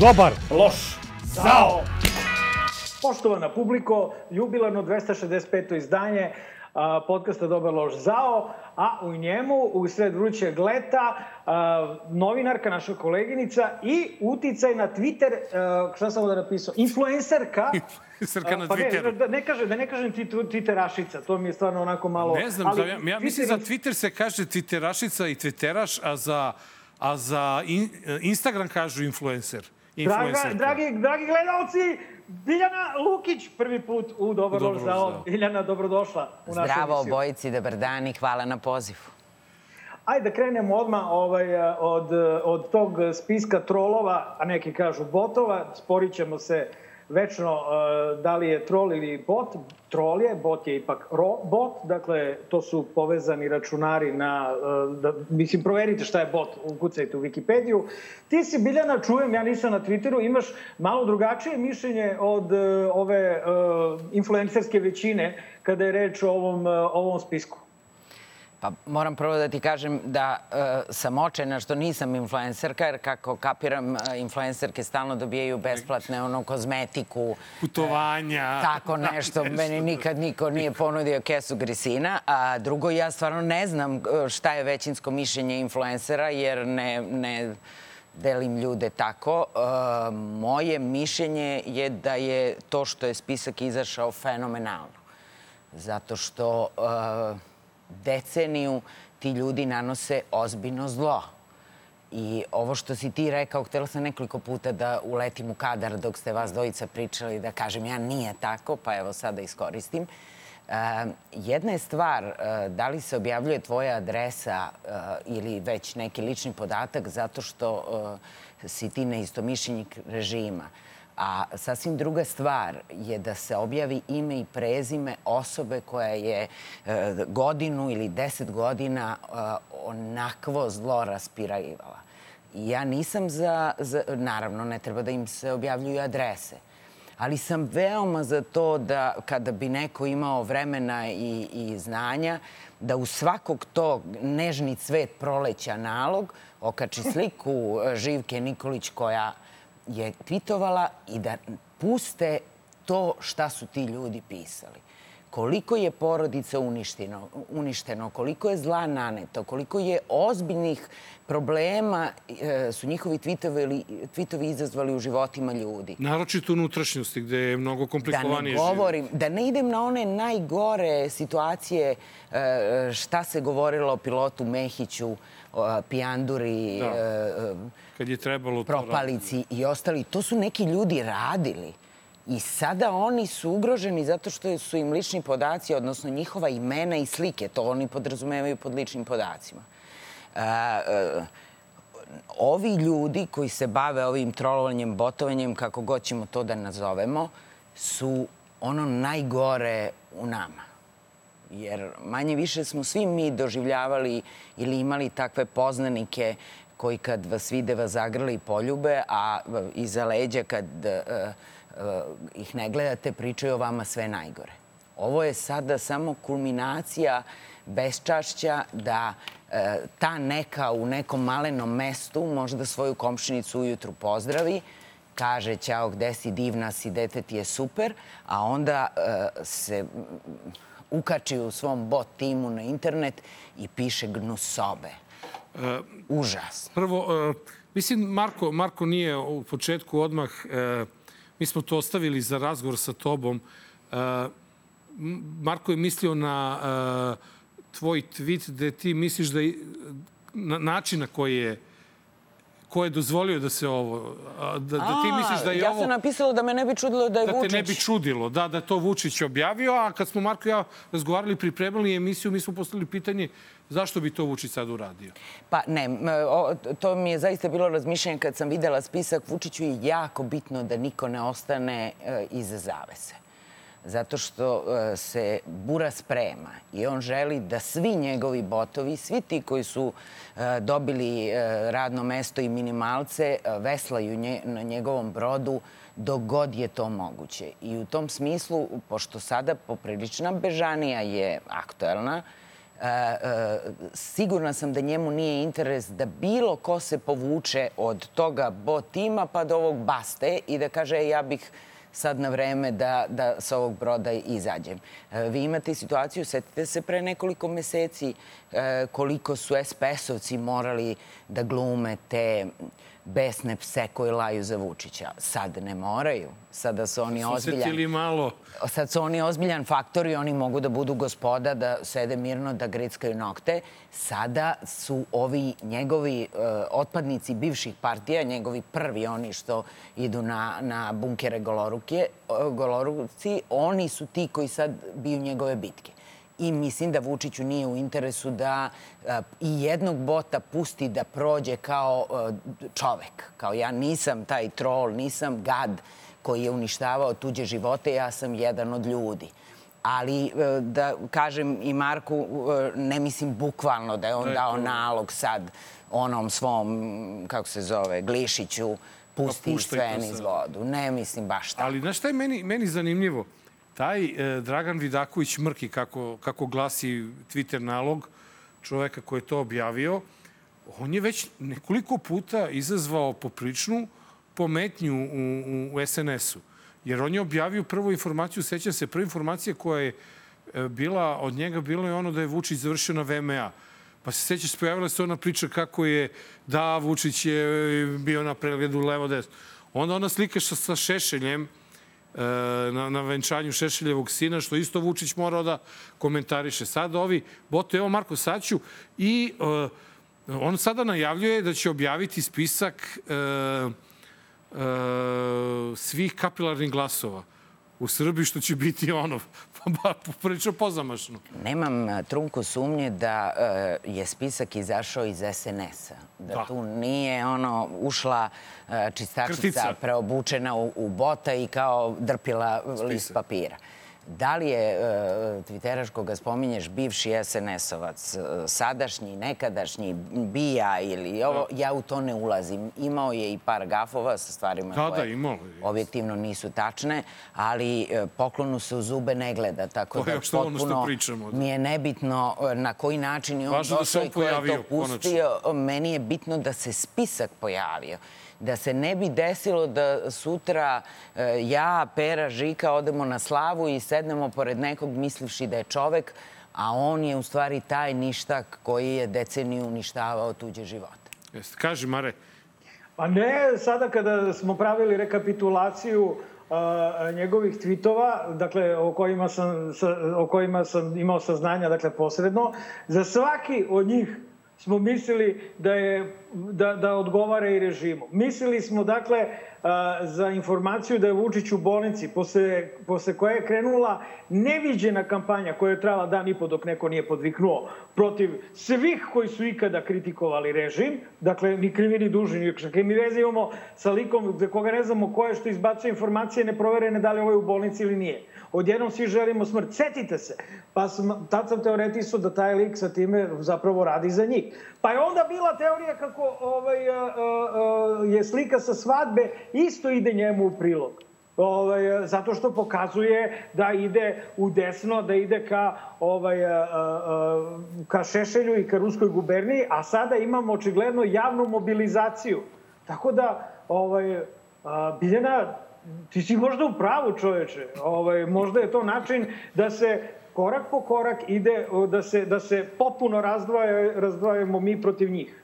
Dobar. Loš. Zao. Poštovana publiko, jubilarno 265. izdanje podcasta Dobar loš zao, a u njemu, u sred vrućeg leta, novinarka, naša koleginica i uticaj na Twitter, šta sam da napisao, influencerka. Influencerka na pa Twitteru. Ne, da ne, kaže, da ne kažem Twitterašica, to mi je stvarno onako malo... Ne znam, ali, ja, ja mislim za Twitter se kaže Twitterašica i Twitteraš, a za, a za in, Instagram kažu influencer. Draga, dragi, dragi gledalci, Biljana Lukić prvi put u Dobar Dobro zao. Biljana, dobrodošla u našu Zdravo emisiju. obojici, dobar dan i hvala na pozivu. Ajde da krenemo odmah ovaj, od, od tog spiska trolova, a neki kažu botova. Sporit ćemo se večno uh, da li je troll ili bot. Troll je, bot je ipak ro, bot, dakle to su povezani računari na, uh, da, mislim proverite šta je bot, ukucajte u Wikipediju. Ti si Biljana, čujem, ja nisam na Twitteru, imaš malo drugačije mišljenje od uh, ove influencerske većine kada je reč o ovom, ovom spisku. Pa moram prvo da ti kažem da uh, sam očena što nisam influencerka, jer kako kapiram, uh, influencerke stalno dobijaju besplatne ono kozmetiku. Putovanja. Uh, tako nešto. Meni nikad niko nije ponudio kesu grisina. A drugo, ja stvarno ne znam šta je većinsko mišljenje influencera, jer ne, ne delim ljude tako. Moje mišljenje je da je to što je spisak izašao fenomenalno. Zato što... deceniju ti ljudi nanose ozbiljno zlo. I ovo što si ti rekao, htela sam nekoliko puta da uletim u kadar dok ste vas dvojica pričali, da kažem ja nije tako, pa evo sada iskoristim. Uh, jedna je stvar, uh, da li se objavljuje tvoja adresa uh, ili već neki lični podatak zato što si ti neistomišljenik režima. A sasvim druga stvar je da se objavi ime i prezime osobe koja je e, godinu ili deset godina e, onakvo zlo raspirajivala. Ja nisam za, za... Naravno, ne treba da im se objavljuju adrese. Ali sam veoma za to da kada bi neko imao vremena i, i znanja, da u svakog tog nežni cvet proleća nalog okači sliku e, Živke Nikolić koja je tvitovala i da puste to šta su ti ljudi pisali. Koliko je porodica uništeno, uništeno, koliko je zla naneto, koliko je ozbiljnih problema e, su njihovi tvitovi, tvitovi izazvali u životima ljudi. Naročito unutrašnjosti, gde je mnogo komplikovanije Da ne govorim, život. da ne idem na one najgore situacije e, šta se govorilo o pilotu Mehiću, Pijanduri, da. E, kad je trebalo propalici i ostali. To su neki ljudi radili. I sada oni su ugroženi zato što su im lični podaci, odnosno njihova imena i slike, to oni podrazumevaju pod ličnim podacima. A, ovi ljudi koji se bave ovim trolovanjem, botovanjem, kako god ćemo to da nazovemo, su ono najgore u nama. Jer manje više smo svi mi doživljavali ili imali takve poznanike koji kad vas vide vas zagrli i poljube, a iza leđa kad uh, uh, ih ne gledate pričaju o vama sve najgore. Ovo je sada samo kulminacija besčašća da uh, ta neka u nekom malenom mestu možda svoju komšinicu ujutru pozdravi, kaže ćao gde si, divna si, dete ti je super, a onda se ukači u svom bot timu na internet i piše gnusobe. Uh, Užas. Prvo, uh, mislim, Marko, Marko nije u početku odmah, uh, mi smo to ostavili za razgovor sa tobom. Uh, Marko je mislio na tvoj tweet gde ti misliš da je, na način na koji je ko je dozvolio da se ovo... Da, da ti misliš da je ja ovo... Ja sam napisala da me ne bi čudilo da je da Vučić... Da te ne bi čudilo, da, da to Vučić objavio, a kad smo Marko i ja razgovarali, pripremili emisiju, mi smo postavili pitanje zašto bi to Vučić sad uradio? Pa ne, to mi je zaista bilo razmišljanje kad sam videla spisak Vučiću i jako bitno da niko ne ostane e, iza zavese zato što e, se bura sprema i on želi da svi njegovi botovi, svi ti koji su e, dobili e, radno mesto i minimalce, veslaju na njegovom brodu dok god je to moguće. I u tom smislu, pošto sada poprilična bežanija je aktuelna, sigurna sam da njemu nije interes da bilo ko se povuče od toga bot tima pa do ovog baste i da kaže ja bih sad na vreme da, da sa ovog broda izađem. E, vi imate situaciju, setite se pre nekoliko meseci e, koliko su SPS-ovci morali da glume te besne pse koji laju za Vučića. Sad ne moraju. Sada su oni ozbiljan... malo. Sad su oni ozbiljan faktor i oni mogu da budu gospoda, da sede mirno, da grickaju nokte. Sada su ovi njegovi uh, otpadnici bivših partija, njegovi prvi, oni što idu na, na bunkere goloruke, uh, goloruci, oni su ti koji sad biju njegove bitke i mislim da Vučiću nije u interesu da a, i jednog bota pusti da prođe kao a, čovek. Kao ja nisam taj trol, nisam gad koji je uništavao tuđe živote, ja sam jedan od ljudi. Ali da kažem i Marku, ne mislim bukvalno da je on dao nalog sad onom svom, kako se zove, Glišiću, pusti pa sve niz vodu. Ne mislim baš tako. Ali znaš šta je meni, meni zanimljivo? Taj e, Dragan Vidaković Mrki, kako, kako glasi Twitter nalog čoveka koji je to objavio, on je već nekoliko puta izazvao popričnu pometnju u, u, SNS-u. Jer on je objavio prvu informaciju, sećam se, prva informacija koja je e, bila od njega bilo je ono da je Vučić završio na VMA. Pa se sećaš, pojavila se ona priča kako je, da, Vučić je bio na pregledu levo-desno. Onda ona slika sa Šešeljem, E, na, na venčanju Šešeljevog sina, što isto Vučić morao da komentariše. Sad ovi, bote, evo Marko Saću i uh, On sada najavljuje da će objaviti spisak e, e, svih kapilarnih glasova u Srbiji, što će biti ono, pa prilično pozamašno. Nemam trunku sumnje da e, je spisak izašao iz SNS-a. Da, Da. tu nije ono ušla e, čistačica Krtica. preobučena u, u bota i kao drpila list papira. Da li je e, Twitteraš koga spominješ bivši SNS-ovac, e, sadašnji, nekadašnji, bija ili ovo, ja u to ne ulazim. Imao je i par gafova sa stvarima Da, da, koje objektivno nisu tačne, ali e, poklonu se u zube ne gleda, tako To da još ono što potpuno pričamo, da. mi je nebitno e, na koji način je on Važno da došao on i ko je to pustio. Meni je bitno da se spisak pojavio. Da se ne bi desilo da sutra e, ja, Pera, Žika odemo na slavu i sednemo pored nekog mislivši da je čovek, a on je u stvari taj ništak koji je deceniju uništavao tuđe živote. Jeste. Kaži, Mare, Pa ne, sada kada smo pravili rekapitulaciju a, njegovih tvitova, dakle, o kojima, sam, sa, o kojima sam imao saznanja, dakle, posredno, za svaki od njih smo mislili da, je, da, da odgovara i režimu. Mislili smo, dakle, za informaciju da je Vučić u bolnici, posle, posle koje je krenula neviđena kampanja koja je trala dan i po dok neko nije podviknuo protiv svih koji su ikada kritikovali režim, dakle, ni krivi ni dužni, ni kakve mi veze imamo sa likom za koga ne znamo ko je što izbacuje informacije neproverene da li ovo je u bolnici ili nije. Odjednom svi želimo smrt. Setite se. Pa sam, tad sam teoretisao da taj lik sa time zapravo radi za njih. Pa je onda bila teorija kako ovaj, a, a, a, je slika sa svadbe isto ide njemu u prilog. Ovaj, zato što pokazuje da ide u desno, da ide ka, ovaj, ka Šešelju i ka Ruskoj guberniji, a sada imamo očigledno javnu mobilizaciju. Tako da, ovaj, Biljana, ti si možda u pravu čoveče. Ovaj, možda je to način da se korak po korak ide, da se, da se potpuno razdvaja, razdvajamo mi protiv njih.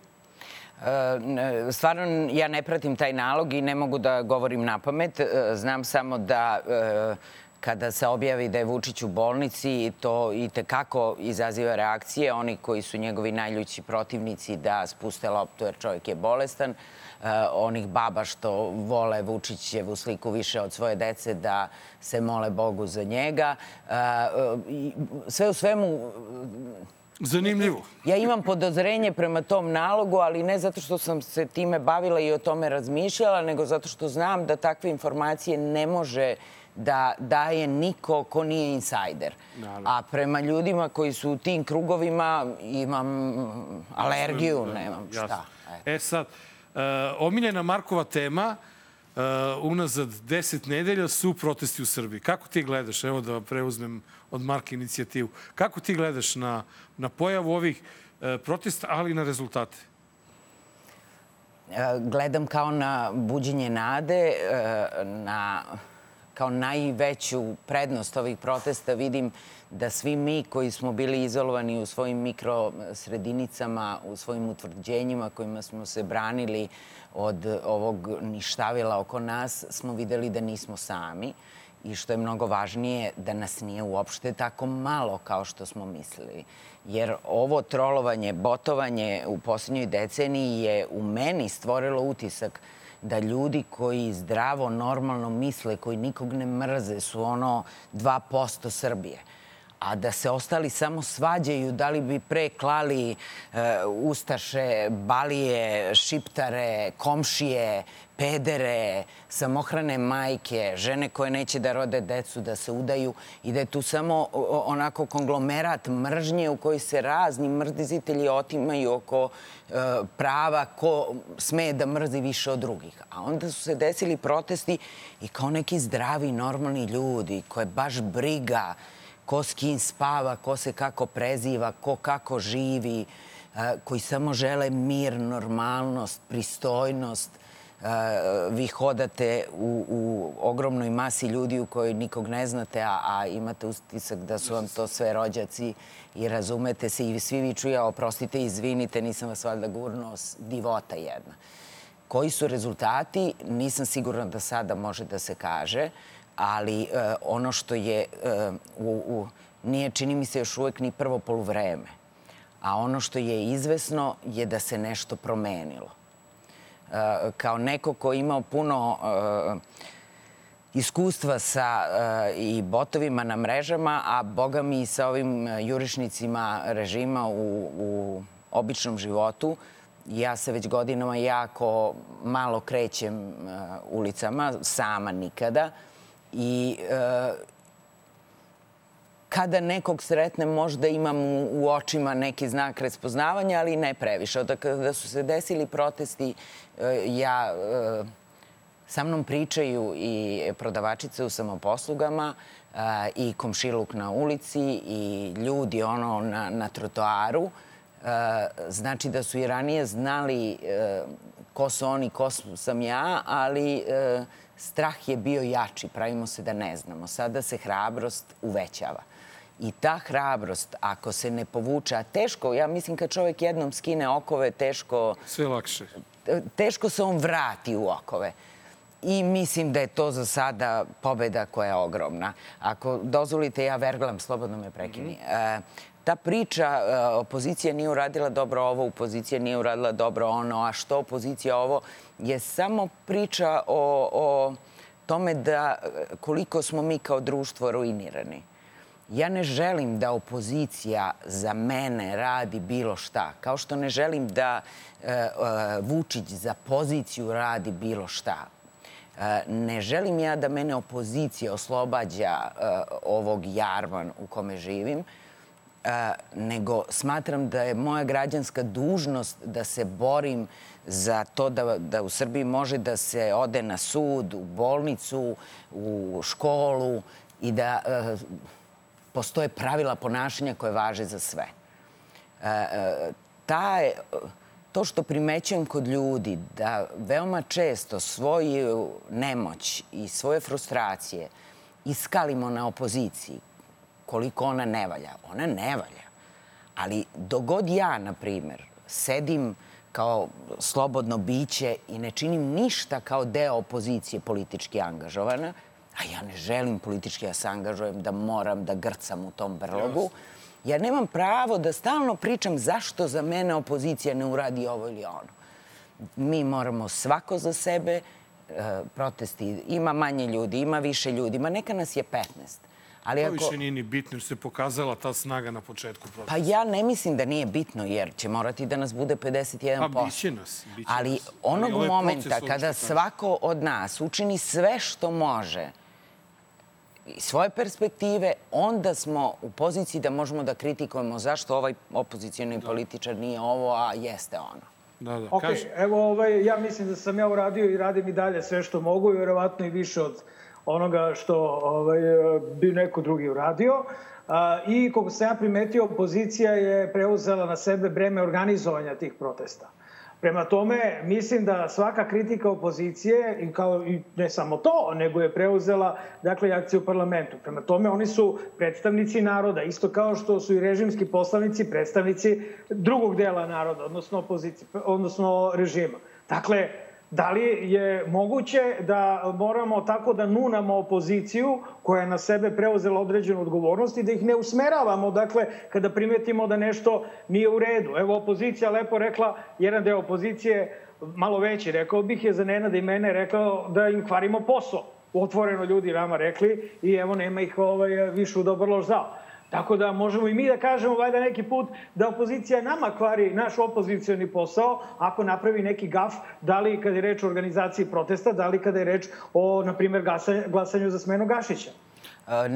E, Stvarno, ja ne pratim taj nalog i ne mogu da govorim na pamet. E, Znam samo da e, kada se objavi da je Vučić u bolnici, to i tekako izaziva reakcije. Oni koji su njegovi najljući protivnici da spuste loptu jer čovjek je bolestan. E, onih baba što vole Vučićevu sliku više od svoje dece da se mole Bogu za njega. E, Sve u svemu, zanimljivo. Ja imam podozrenje prema tom nalogu, ali ne zato što sam se time bavila i o tome razmišljala, nego zato što znam da takve informacije ne može da daje niko ko nije insajder. Naravno. A prema ljudima koji su u tim krugovima imam alergiju, nemam šta. E sad, uh, omiljena Markova tema uh, unazad deset nedelja su protesti u Srbiji. Kako ti gledaš, evo da preuzmem od Marka inicijativu, kako ti gledaš na, na pojavu ovih uh, protesta, ali i na rezultate? Gledam kao na buđenje nade, na, kao najveću prednost ovih protesta vidim da svi mi koji smo bili izolovani u svojim mikrosredinicama, u svojim utvrđenjima kojima smo se branili od ovog ništavila oko nas, smo videli da nismo sami i što je mnogo važnije, da nas nije uopšte tako malo kao što smo mislili. Jer ovo trolovanje, botovanje u posljednjoj deceniji je u meni stvorilo utisak da ljudi koji zdravo, normalno misle, koji nikog ne mrze, su ono 2% Srbije. A da se ostali samo svađaju da li bi pre klali e, ustaše, balije, šiptare, komšije, pedere, samohrane majke, žene koje neće da rode decu, da se udaju i da je tu samo onako konglomerat mržnje u koji se razni mrzitelji otimaju oko e, prava ko sme da mrzi više od drugih. A onda su se desili protesti i kao neki zdravi, normalni ljudi koje baš briga ko s kim spava, ko se kako preziva, ko kako živi, e, koji samo žele mir, normalnost, pristojnost. Vi hodate u, u ogromnoj masi ljudi u kojoj nikog ne znate, a, a imate utisak da su vam to sve rođaci i razumete se i svi vi čuja, oprostite, izvinite, nisam vas valjda gurno, divota jedna. Koji su rezultati, nisam sigurna da sada može da se kaže, ali e, ono što je, e, u, u, nije čini mi se još uvek ni prvo poluvreme. A ono što je izvesno je da se nešto promenilo. E, kao neko ko imao puno e, iskustva sa e, i botovima na mrežama, a boga mi i sa ovim jurišnicima režima u, u običnom životu, ja se već godinama jako malo krećem ulicama, sama nikada. I kada nekog sretnem možda imam u, očima neki znak raspoznavanja, ali ne previše. Od kada su se desili protesti, e, ja e, sa mnom pričaju i prodavačice u samoposlugama e, i komšiluk na ulici i ljudi ono na, na trotoaru. Znači da su i ranije znali ko su oni, ko sam ja, ali strah je bio jači. Pravimo se da ne znamo. Sada se hrabrost uvećava. I ta hrabrost, ako se ne povuče, a teško, ja mislim kad čovek jednom skine okove, teško... Sve lakše. Teško se on vrati u okove. I mislim da je to za sada pobeda koja je ogromna. Ako dozvolite, ja verglam, slobodno me prekini. Mm -hmm. e, ta priča, e, opozicija nije uradila dobro ovo, opozicija nije uradila dobro ono, a što opozicija ovo, je samo priča o, o tome da koliko smo mi kao društvo ruinirani. Ja ne želim da opozicija za mene radi bilo šta. Kao što ne želim da e, e, Vučić za poziciju radi bilo šta. E, ne želim ja da mene opozicija oslobađa ovog jarvan u kome živim, nego smatram da je moja građanska dužnost da se borim za to da, da u Srbiji može da se ode na sud, u bolnicu, u školu i da postoje pravila ponašanja koje važe za sve. E, e, ta je, to što primećujem kod ljudi da veoma često svoju nemoć i svoje frustracije iskalimo na opoziciji, koliko ona ne valja. Ona ne valja. Ali dogod ja, na primer, sedim kao slobodno biće i ne činim ništa kao deo opozicije politički angažovana, a ja ne želim politički da se angažujem, da moram da grcam u tom brlogu. Ja nemam pravo da stalno pričam zašto za mene opozicija ne uradi ovo ili ono. Mi moramo svako za sebe, e, protesti, ima manje ljudi, ima više ljudi, ma neka nas je 15. Ali to ako... više nije ni bitno, jer se pokazala ta snaga na početku protesta. Pa ja ne mislim da nije bitno, jer će morati da nas bude 51%. Pa biće nas. Biće Ali onog Ali momenta kada svako od nas učini sve što može svoje perspektive, onda smo u poziciji da možemo da kritikujemo zašto ovaj opozicijani da. političar nije ovo, a jeste ono. Da, da. Ok, Kaži... evo ovaj, ja mislim da sam ja uradio i radim i dalje sve što mogu i verovatno i više od onoga što ovaj, bi neko drugi uradio. A, I koliko sam ja primetio, opozicija je preuzela na sebe breme organizovanja tih protesta. Prema tome, mislim da svaka kritika opozicije, i kao i ne samo to, nego je preuzela dakle, akciju u parlamentu. Prema tome, oni su predstavnici naroda, isto kao što su i režimski poslanici predstavnici drugog dela naroda, odnosno opozicije, odnosno režima. Dakle, Da li je moguće da moramo tako da nunamo opoziciju koja je na sebe preuzela određenu odgovornost i da ih ne usmeravamo, dakle, kada primetimo da nešto nije u redu. Evo, opozicija lepo rekla, jedan deo opozicije, malo veći, rekao bih, je za Nenada i mene rekao da im kvarimo posao. Otvoreno ljudi nama rekli i evo nema ih ovaj, više u dobro zao. Tako da možemo i mi da kažemo valjda neki put da opozicija nama kvari naš opozicioni posao ako napravi neki gaf, da li kada je reč o organizaciji protesta, da li kada je reč o, na primjer, glasanju za smenu Gašića. E,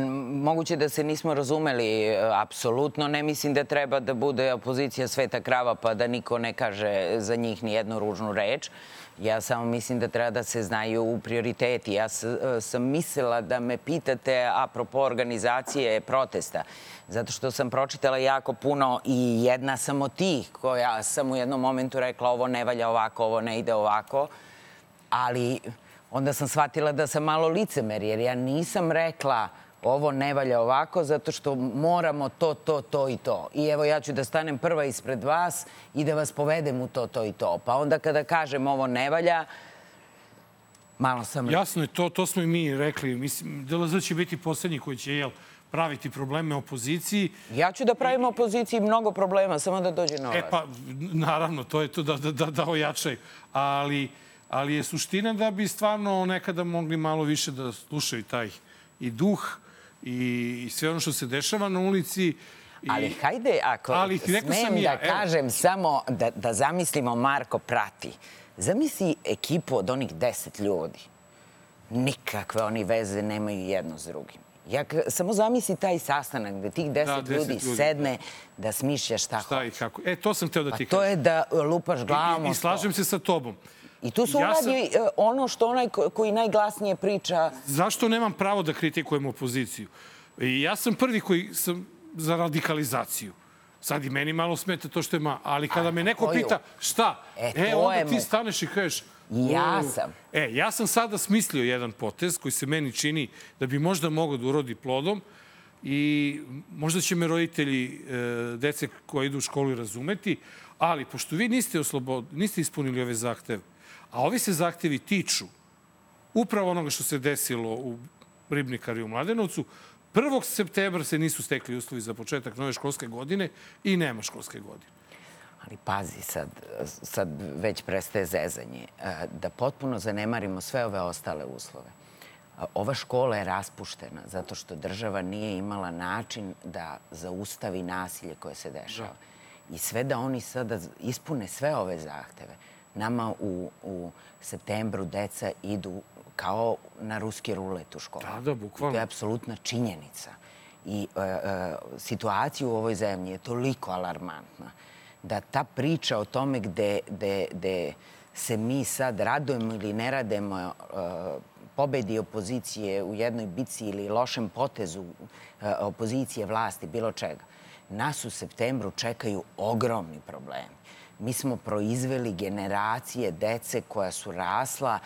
moguće da se nismo razumeli e, apsolutno. Ne mislim da treba da bude opozicija sveta krava pa da niko ne kaže za njih ni jednu ružnu reč. Ja samo mislim da treba da se znaju prioriteti. Ja e, sam mislila da me pitate apropo organizacije protesta, zato što sam pročitala jako puno i jedna sam od tih koja sam u jednom momentu rekla ovo ne valja ovako, ovo ne ide ovako, ali onda sam shvatila da sam malo licemer, jer ja nisam rekla ovo ne valja ovako zato što moramo to, to, to i to. I evo ja ću da stanem prva ispred vas i da vas povedem u to, to i to. Pa onda kada kažem ovo ne valja, malo sam... Jasno je, to, to smo i mi rekli. Mislim, DLZ će biti poslednji koji će, jel, praviti probleme opoziciji. Ja ću da pravim opoziciji mnogo problema, samo da dođe na E pa, naravno, to je to da, da, da, da ojačaju. Ali, ali je suština da bi stvarno nekada mogli malo više da slušaju taj i duh i, i sve ono što se dešava na ulici. I, Ali hajde, ako Ali smem da ja, evo. kažem samo da, da zamislimo Marko prati. Zamisli ekipu od onih deset ljudi. Nikakve oni veze nemaju jedno s drugim. Ja, samo zamisli taj sastanak gde tih deset, deset ljudi, ljudi, sedne da smišlja šta, šta i kako. E, to sam teo da Pa ti to kažem. je da lupaš glavom I, i, I slažem se sa tobom. I tu se Ja sam- uradi e, ono što onaj ko- koji najglasnije priča Zašto nemam pravo da kritikujem opoziciju? I ja sam prvi koji sam za radikalizaciju. Sad i meni malo smeta to što je ma, ali kada me neko koju? pita šta, E, e, onda ti staneš i kažeš... Ja sam. E, ja sam sada smislio jedan potez koji se meni čini da bi možda mogao da urodi plodom i možda će me roditelji e, dece koje idu u školu razumeti, ali pošto vi niste, oslobod, niste ispunili ove zahteve, a ovi se zahtevi tiču upravo onoga što se desilo u Ribnikari u Mladenovcu, 1. septembra se nisu stekli uslovi za početak nove školske godine i nema školske godine. Ali pazi, sad, sad već prestaje zezanje. E, Da potpuno zanemarimo sve ove ostale uslove. Ova škola je raspuštena zato što država nije imala način da zaustavi nasilje koje se dešava. I sve da oni sada ispune sve ove zahteve. Nama u, u septembru deca idu kao na ruski rulet u školu. Da, da, bukvalno. To je apsolutna činjenica. I e, e, situacija u ovoj zemlji je toliko alarmantna da ta priča o tome gde, gde, gde se mi sad radujemo ili ne radujemo e, pobedi opozicije u jednoj bici ili lošem potezu e, opozicije vlasti, bilo čega. Nas u septembru čekaju ogromni problemi. Mi smo proizveli generacije dece koja su rasla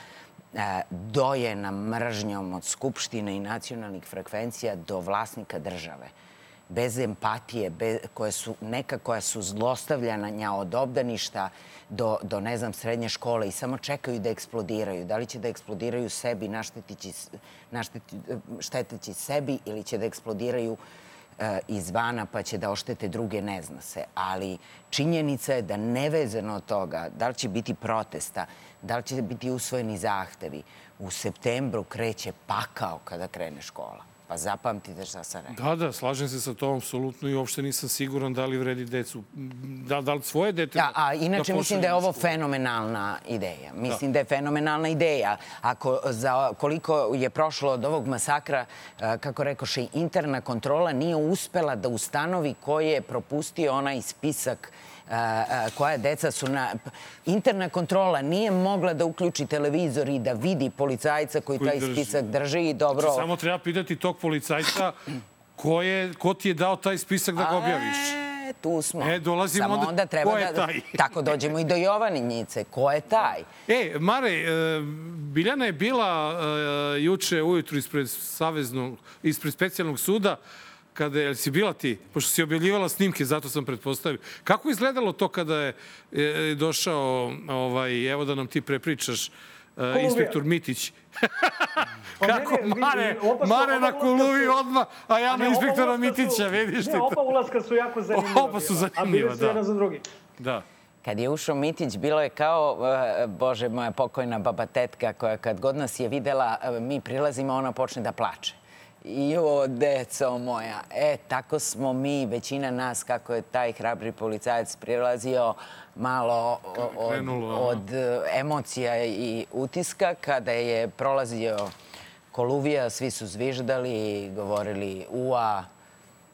e, dojena mržnjom od Skupštine i nacionalnih frekvencija do vlasnika države. Bez empatije, bez, koje su, neka koja su zlostavljanja od obdaništa do, do, ne znam, srednje škole i samo čekaju da eksplodiraju. Da li će da eksplodiraju sebi, naštetići, našteti, šteteći sebi ili će da eksplodiraju e, izvana pa će da oštete druge, ne zna se. Ali činjenica je da nevezano od toga da li će biti protesta, da li će biti usvojeni zahtevi, u septembru kreće pakao kada krene škola. Pa zapamtite šta sam rekao. Da, da, slažem se sa tom apsolutno i uopšte nisam siguran da li vredi decu, da, da li svoje dete... Da, a inače da mislim da je ovo fenomenalna ideja. Mislim da. je fenomenalna ideja. Ako za koliko je prošlo od ovog masakra, e, kako rekoše, interna kontrola nije uspela da ustanovi ko je propustio onaj spisak e, koja deca su na... Interna kontrola nije mogla da uključi televizor i da vidi policajca koji, Koji taj drži. spisak drži i dobro... Znači, samo treba pitati tog policajca ko, je, ko ti je dao taj spisak da ga objaviš. Tu smo. E, dolazimo Samo onda- onda treba ko je da... taj? Tako dođemo i do Jovaninjice. Ko je taj? E, Mare, e, Biljana je bila e, juče ujutru ispred Saveznog, ispred specijalnog suda, kada je, si bila ti, pošto si objavljivala snimke, zato sam pretpostavio. Kako je izgledalo to kada je e, došao, ovaj, evo da nam ti prepričaš, e, inspektor Mitić? Pa Kako ne, ne, Mare, oba Mare na su- odmah, a ja na inspektora Mitića, vidiš ti Ne, oba to. ulaska su jako zanimljiva. Oba su zanimljiva, A bili su da. jedan za drugi. Da. Kad je ušao Mitić, bilo je kao, e, bože, moja pokojna baba tetka, koja kad god nas je videla, e, mi prilazimo, ona počne da plače. Jo, deco moja, e, tako smo mi, većina nas, kako je taj hrabri policajac prilazio, malo od, Krenulo, od e, emocija i utiska, kada je prolazio Koluvija, svi su zviždali, govorili ua,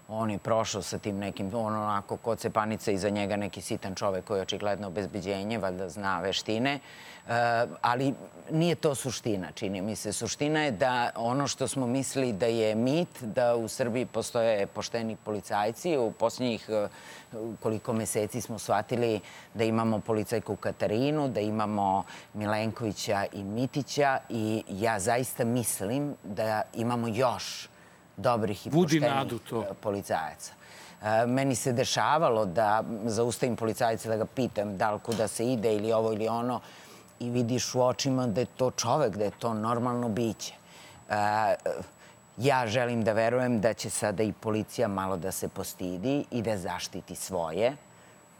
on je prošao sa tim nekim, on onako kod se panica iza njega neki sitan čovek koji je očigledno obezbeđenje, valjda zna veštine. E, ali nije to suština, čini mi se. Suština je da ono što smo mislili da je mit, da u Srbiji postoje pošteni policajci, u posljednjih e, koliko meseci smo shvatili da imamo policajku Katarinu, da imamo Milenkovića i Mitića i ja zaista mislim da imamo još dobrih i Budi poštenih e, policajaca. E, Meni se dešavalo da zaustavim policajca da ga pitam da li kuda se ide ili ovo ili ono i vidiš u očima da je to čovek, da je to normalno biće. E, Ja želim da verujem da će sada i policija malo da se postidi i da zaštiti svoje.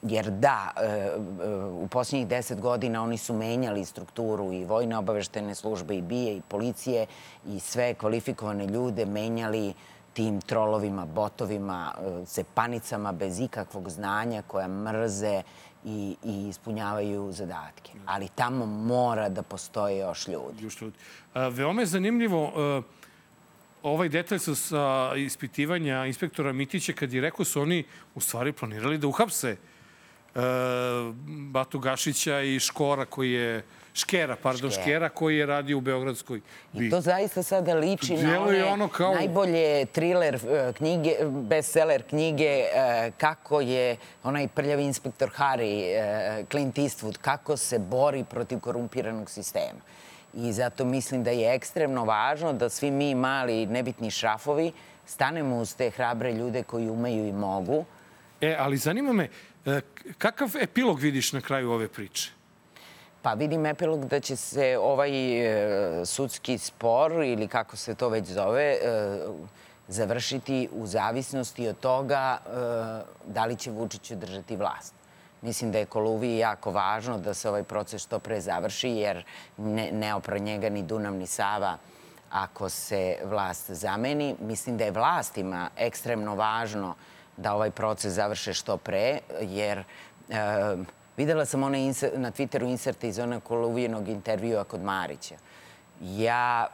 Jer da, e, e, u posljednjih deset godina oni su menjali strukturu i vojne obaveštene službe i bije i policije i sve kvalifikovane ljude menjali tim trolovima, botovima, cepanicama bez ikakvog znanja koja mrze i, i ispunjavaju zadatke. Ali tamo mora da postoje još ljudi. Još ljudi. A, veoma je zanimljivo a, ovaj detalj sa, sa ispitivanja inspektora Mitića kad je rekao su oni u stvari planirali da uhapse a, Batu Gašića i Škora koji je Škera, pardon, Škera, Škera koji je radio u Beogradskoj bi. I to zaista sada liči na one ono kao... najbolje thriller e, knjige, bestseller knjige e, kako je onaj prljavi inspektor Harry, e, Clint Eastwood, kako se bori protiv korumpiranog sistema. I zato mislim da je ekstremno važno da svi mi mali nebitni šrafovi stanemo uz te hrabre ljude koji umeju i mogu. E, ali zanima me, kakav epilog vidiš na kraju ove priče? Pa vidim epilog da će se ovaj e, sudski spor ili kako se to već zove e, završiti u zavisnosti od toga e, da li će Vučić održati vlast. Mislim da je Koluviji jako važno da se ovaj proces što pre završi jer ne, ne opra njega ni Dunav ni Sava ako se vlast zameni. Mislim da je vlastima ekstremno važno da ovaj proces završe što pre jer Videla sam onaj na Twitteru inserte iz onog koluvijenog intervjua kod Marića. Ja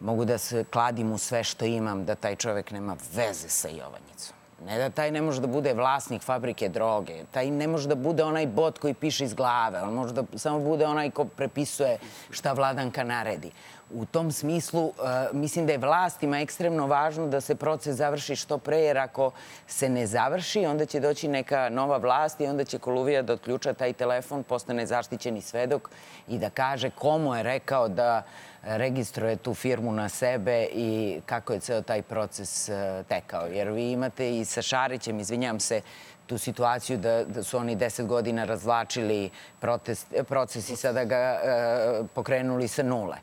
mogu da se kladim u sve što imam da taj čovek nema veze sa Jovanjicom. Ne da taj ne može da bude vlasnik fabrike droge, taj ne može da bude onaj bot koji piše iz glave, on može da samo bude onaj ko prepisuje šta vladanka naredi. U tom smislu, uh, mislim da je vlastima ekstremno važno da se proces završi što pre, jer ako se ne završi, onda će doći neka nova vlast i onda će Koluvija da otključa taj telefon, postane zaštićeni svedok i da kaže komu je rekao da registruje tu firmu na sebe i kako je ceo taj proces uh, tekao. Jer vi imate i sa Šarićem, izvinjam se, tu situaciju da, da su oni deset godina razvlačili protest, proces i sada ga uh, pokrenuli sa nule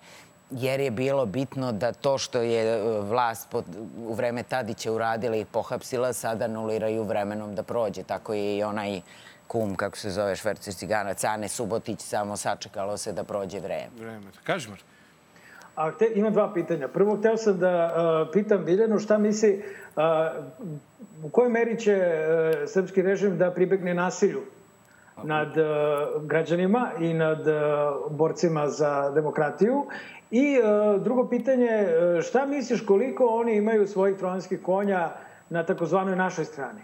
jer je bilo bitno da to što je e, vlast pod, u vreme Tadića uradila i pohapsila, sada anuliraju vremenom da prođe. Tako je i onaj kum, kako se zove, švercer cigana, Cane Subotić, samo sačekalo se da prođe vreme. Vreme. Kaži, Mar. A te, ima dva pitanja. Prvo, hteo sam da uh, pitam Biljanu šta misli, uh, u kojoj meri će uh, srpski režim da pribegne nasilju nad uh, građanima i nad uh, borcima za demokratiju I e, drugo pitanje, e, šta misliš koliko oni imaju svojih trojanskih konja na takozvanoj našoj strani?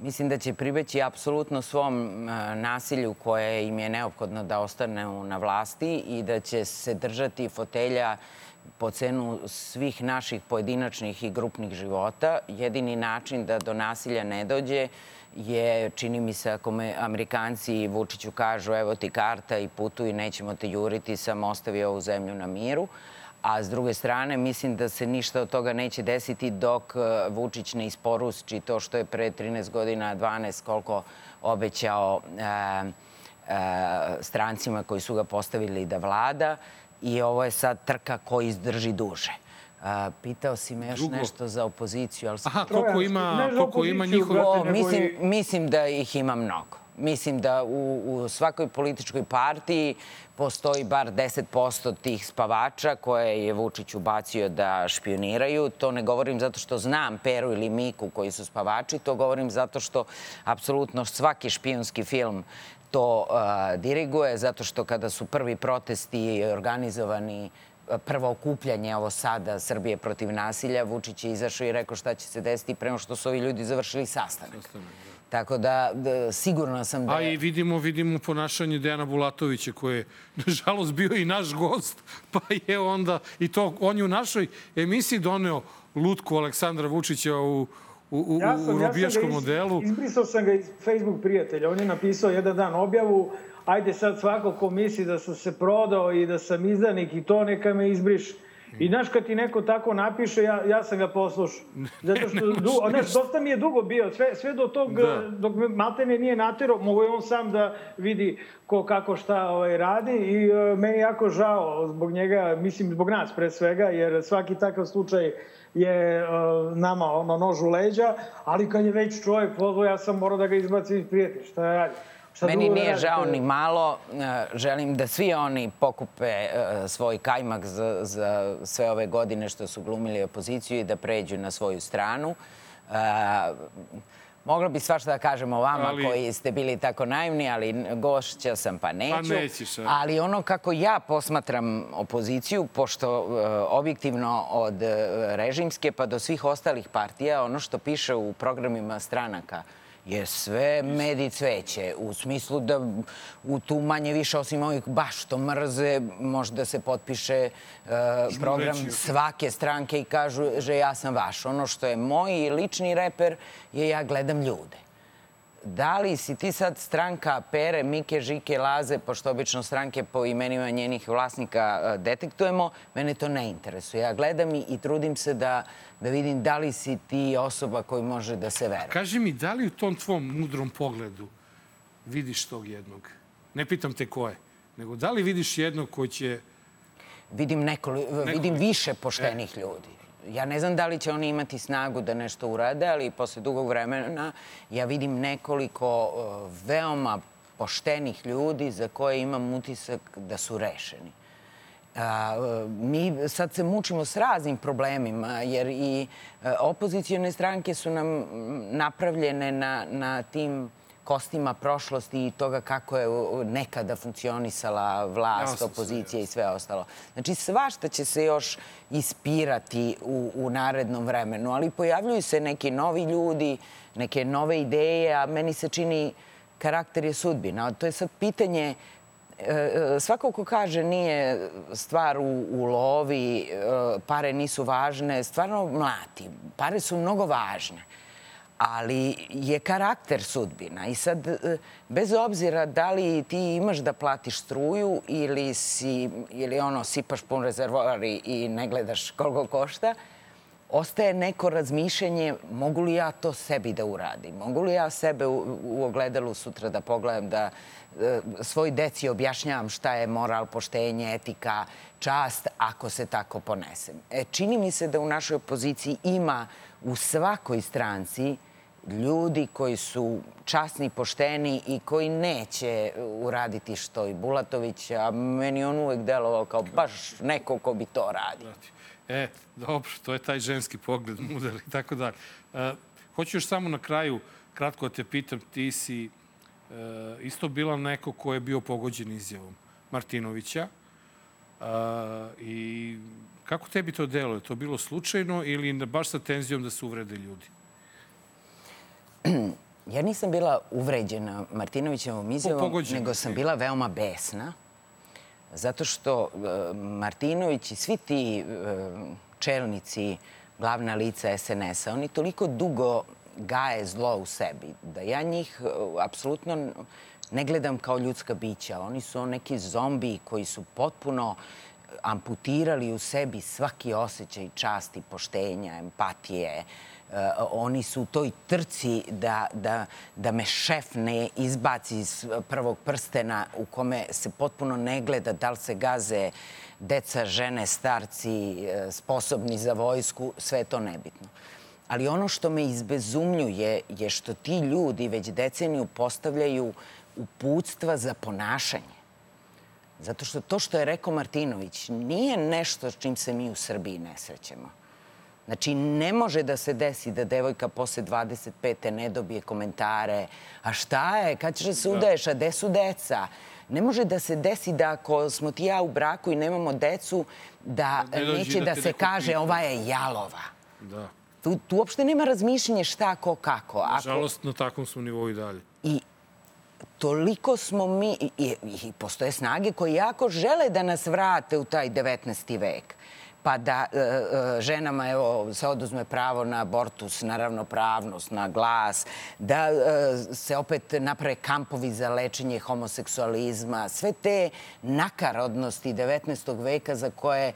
Mislim da će pribeći apsolutno svom e, nasilju koje im je neophodno da ostane na vlasti i da će se držati fotelja po cenu svih naših pojedinačnih i grupnih života. Jedini način da do nasilja ne dođe čini mi se, ako me Amerikanci Vučiću kažu evo ti karta i putuj i nećemo te juriti, sam ostavi ovu zemlju na miru. A s druge strane, mislim da se ništa od toga neće desiti dok e, Vučić ne isporusči to što je pre 13 godina, 12, koliko obećao e, e, strancima koji su ga postavili da vlada. I ovo je sad trka ko izdrži duže. A, pitao si me još Drugo. nešto za opoziciju, ali... Aha, koliko ima, koliko ima njihove... O, mislim, mislim da ih ima mnogo. Mislim da u, u svakoj političkoj partiji postoji bar 10% tih spavača koje je Vučić ubacio da špioniraju. To ne govorim zato što znam Peru ili Miku koji su spavači, to govorim zato što apsolutno svaki špionski film to uh, diriguje, zato što kada su prvi protesti organizovani prvo okupljanje ovo sada Srbije protiv nasilja, Vučić je izašao i rekao šta će se desiti prema što su ovi ljudi završili sastanak. Tako da, da sigurno sam da... A i vidimo, vidimo ponašanje Dejana Bulatovića koji je, nažalost, bio i naš gost, pa je onda, i to on je u našoj emisiji doneo lutku Aleksandra Vučića u, u, u, ja sam, u robijaškom ja modelu. Iz, izbrisao sam ga iz Facebook prijatelja. On je napisao jedan dan objavu ajde sad svako ko misli da sam se prodao i da sam izdanik i to neka me izbriše. I znaš, kad ti neko tako napiše, ja, ja sam ga poslušao. Zato što, ne, du, znaš, dosta mi je dugo bio, sve, sve do tog, Da. dok me Maltene nije natero, mogo je on sam da vidi ko kako šta ovaj, radi i e, meni je jako žao zbog njega, mislim zbog nas pre svega, jer svaki takav slučaj je e, nama ono nož u leđa, ali kad je već čovjek pozvao, ja sam morao da ga izbacim iz prijatelja, šta ja radim? Šta Meni nije žao ni malo. E, Želim da svi oni pokupe e, svoj kajmak za, za sve ove godine što su glumili opoziciju i da pređu na svoju stranu. E, Mogla bi svašta da kažem o vama Ali- koji ste bili tako naivni, ali gošća sam pa neću. nećeš, a? Ali ono kako ja posmatram opoziciju, pošto e, objektivno od e, režimske pa do svih ostalih partija, ono što piše u programima stranaka je sve med i cveće. U smislu da u tu manje više, osim ovih baš što mrze, može da se potpiše e, program reći. svake stranke i kažu že ja sam vaš. Ono što je moj lični reper je ja gledam ljude. Da li si ti sad stranka Pere, Mike, Žike, Laze, pošto obično stranke po imenima njenih vlasnika e, detektujemo, mene to ne interesuje. Ja gledam i, i trudim se da, da vidim da li si ti osoba koji može da se veruje. Kaži mi, da li u tom tvom mudrom pogledu vidiš tog jednog? Ne pitam te ko je, nego da li vidiš jednog koji će... Vidim, nekoli, vidim više poštenih ljudi. Ja ne znam da li će oni imati snagu da nešto urade, ali posle dugog vremena ja vidim nekoliko uh, veoma poštenih ljudi za koje imam utisak da su rešeni. E, mi sad se mučimo s raznim problemima, jer i e, opozicijone stranke su nam napravljene na, na tim kostima prošlosti i toga kako je nekada funkcionisala vlast, Jasno, opozicija i sve ostalo. Znači, svašta će se još ispirati u, u narednom vremenu, ali pojavljuju se neki novi ljudi, neke nove ideje, a meni se čini karakter je sudbina. To je sad pitanje E, svako ko kaže nije stvar u, u lovi, e, pare nisu važne, stvarno mlati. Pare su mnogo važne, ali je karakter sudbina. I sad, e, bez obzira da li ti imaš da platiš struju ili, si, ili ono, sipaš pun rezervoar i, ne gledaš koliko košta, ostaje neko razmišljanje mogu li ja to sebi da uradim? Mogu li ja sebe u, u ogledalu sutra da pogledam da e, svoj deci objašnjavam šta je moral, poštenje, etika, čast ako se tako ponesem. E, čini mi se da u našoj opoziciji ima u svakoj stranci ljudi koji su časni, pošteni i koji neće uraditi što i Bulatović, a meni on uvek delovao kao baš neko ko bi to radio. E, dobro, to je taj ženski pogled, mudar i tako dalje. E, hoću još samo na kraju, kratko da te pitam, ti si e, isto bila neko ko je bio pogođen izjavom Martinovića. E, I kako tebi to delo? Je to bilo slučajno ili baš sa tenzijom da se uvrede ljudi? Ja nisam bila uvređena Martinovićevom izjavom, nego sam bila veoma besna. Zato što e, Martinović i svi ti e, čelnici, glavna lica SNS-a, oni toliko dugo gaje zlo u sebi, da ja njih e, apsolutno ne gledam kao ljudska bića. Oni su neki zombi koji su potpuno amputirali u sebi svaki osjećaj časti, poštenja, empatije. E, oni su u toj trci da, da, da me šef ne izbaci iz prvog prstena u kome se potpuno ne gleda da li se gaze deca, žene, starci, e, sposobni za vojsku, sve je to nebitno. Ali ono što me izbezumljuje je što ti ljudi već deceniju postavljaju uputstva za ponašanje. Zato što to što je rekao Martinović nije nešto s čim se mi u Srbiji ne srećemo. Znači, ne može da se desi da devojka posle 25. ne dobije komentare. A šta je? Kad ćeš da se udaješ? A gde su deca? Ne može da se desi da ako smo ti ja u braku i nemamo decu, da Ne dođe neće da da se kaže ova je jalova. Da. Tu, tu uopšte nema razmišljenja šta, ko, kako. Ako, Nažalost, na takvom smo nivou i dalje. I toliko smo mi, i, i, i postoje snage koje jako žele da nas vrate u taj 19. vek. Pa da e, e, ženama evo, se oduzme pravo na abortus, na ravnopravnost, na glas, da e, se opet naprave kampovi za lečenje homoseksualizma, sve te nakarodnosti 19. veka za koje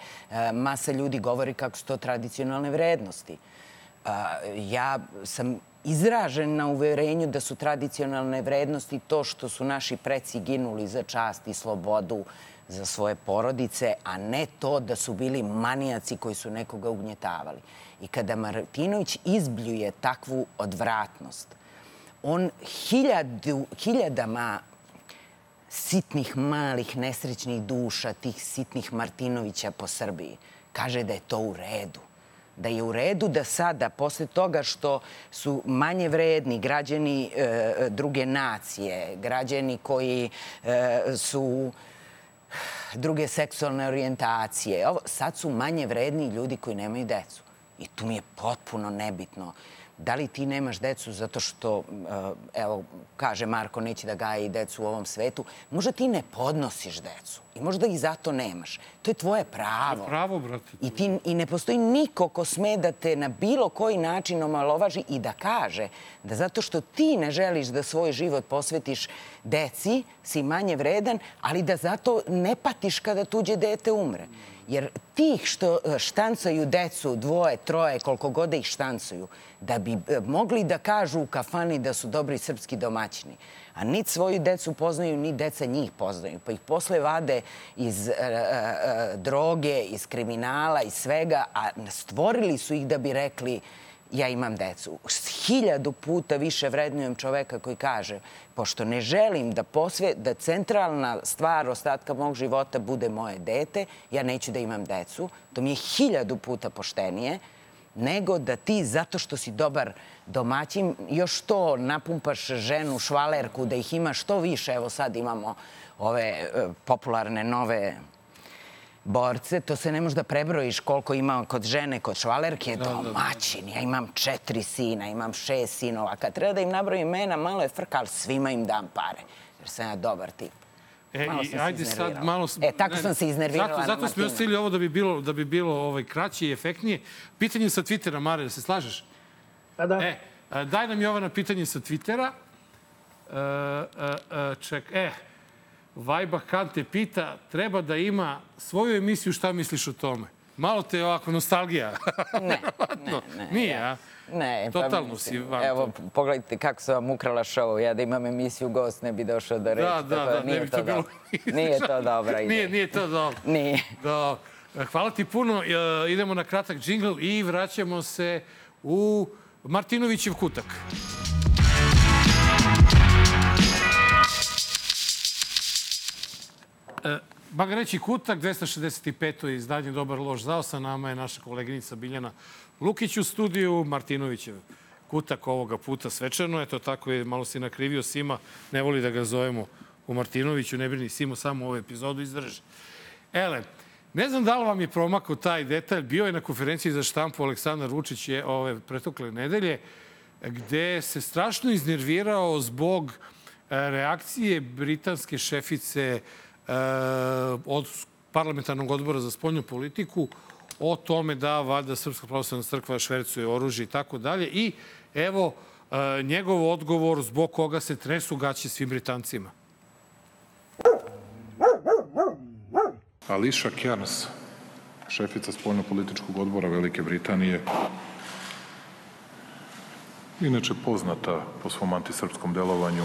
masa ljudi govori kako su to tradicionalne vrednosti. Ja sam izražen na uverenju da su tradicionalne vrednosti to što su naši preci ginuli za čast i slobodu, za svoje porodice, a ne to da su bili manijaci koji su nekoga ugnjetavali. I kada Martinović izbljuje takvu odvratnost, on hiljadu, hiljadama sitnih, malih, nesrećnih duša, tih sitnih Martinovića po Srbiji, kaže da je to u redu da je u redu da sada, posle toga što su manje vredni građani e, druge nacije, građani koji e, su druge seksualne orijentacije, ovo, sad su manje vredni ljudi koji nemaju decu. I tu mi je potpuno nebitno Da li ti nemaš decu zato što, eh, evo, kaže Marko, neće da gaji decu u ovom svetu, možda ti ne podnosiš decu i možda ih zato nemaš. To je tvoje pravo. Je pravo, brate. I, ti, I ne postoji niko ko sme da te na bilo koji način omalovaži i da kaže da zato što ti ne želiš da svoj život posvetiš deci, si manje vredan, ali da zato ne patiš kada tuđe dete umre. Jer tih što e, štancaju decu, dvoje, troje, koliko god da ih štancuju, da bi e, mogli da kažu u kafani da su dobri srpski domaćini, a ni svoju decu poznaju, ni deca njih poznaju. Pa ih posle vade iz e, e, droge, iz kriminala, iz svega, a stvorili su ih da bi rekli ja imam decu. Hiljadu puta više vrednujem čoveka koji kaže pošto ne želim da posve, da centralna stvar ostatka mog života bude moje dete, ja neću da imam decu. To mi je hiljadu puta poštenije nego da ti, zato što si dobar domaćin, još to napumpaš ženu, švalerku, da ih ima što više. Evo sad imamo ove e, popularne nove borce, to se ne može da prebrojiš koliko ima kod žene, kod švalerke, da, domaćin. Da, da. Ja imam četiri sina, imam šest sinova. Kad treba da im nabrojim imena, malo je frka, ali svima im dam pare. Jer sam ja dobar tip. E, malo i, ajde sad malo... E, tako ne, sam se iznervirala Zato, zato smo ostavili ovo da bi bilo, da bi bilo ovaj, kraće i efektnije. Pitanje sa Twittera, Mare, da se slažeš? Da, da. E, daj nam Jovana pitanje sa Twittera. E, e, e, ček, e, Vajba Kante pita, treba da ima svoju emisiju, šta misliš o tome? Malo te ovako nostalgija. ne, ne, ne. Nije, ja. a? Ne, Totalno pa, si van Evo, pogledajte kako sam vam ukrala show. Ja da imam emisiju gost ne bi došao do reći. Da, da, da, nije ne bi to bilo... nije to dobra ideja. Nije, nije to dobro. Nije. Da. Hvala ti puno. Idemo na kratak džingl i vraćamo se u Martinovićev kutak. E, Bagareći kutak, 265. izdanje Dobar loš zao. Sa nama je naša koleginica Biljana Lukić u studiju, Martinovićev kutak ovoga puta svečano. Eto, tako je, malo si nakrivio Sima. Ne voli da ga zovemo u Martinoviću, ne brini Simo, samo ovu epizodu izdrži. Ele, ne znam da li vam je promakao taj detalj. Bio je na konferenciji za štampu Aleksandar Vučić je ove pretokle nedelje, gde se strašno iznervirao zbog e, reakcije britanske šefice e, od parlamentarnog odbora za spoljnu politiku o tome da valjda Srpska pravoslavna crkva švercuje oružje i tako dalje. I evo e, njegov odgovor zbog koga se tresu gaće svim Britancima. Ališa Kerns, šefica spoljno-političkog odbora Velike Britanije, inače poznata po svom antisrpskom delovanju,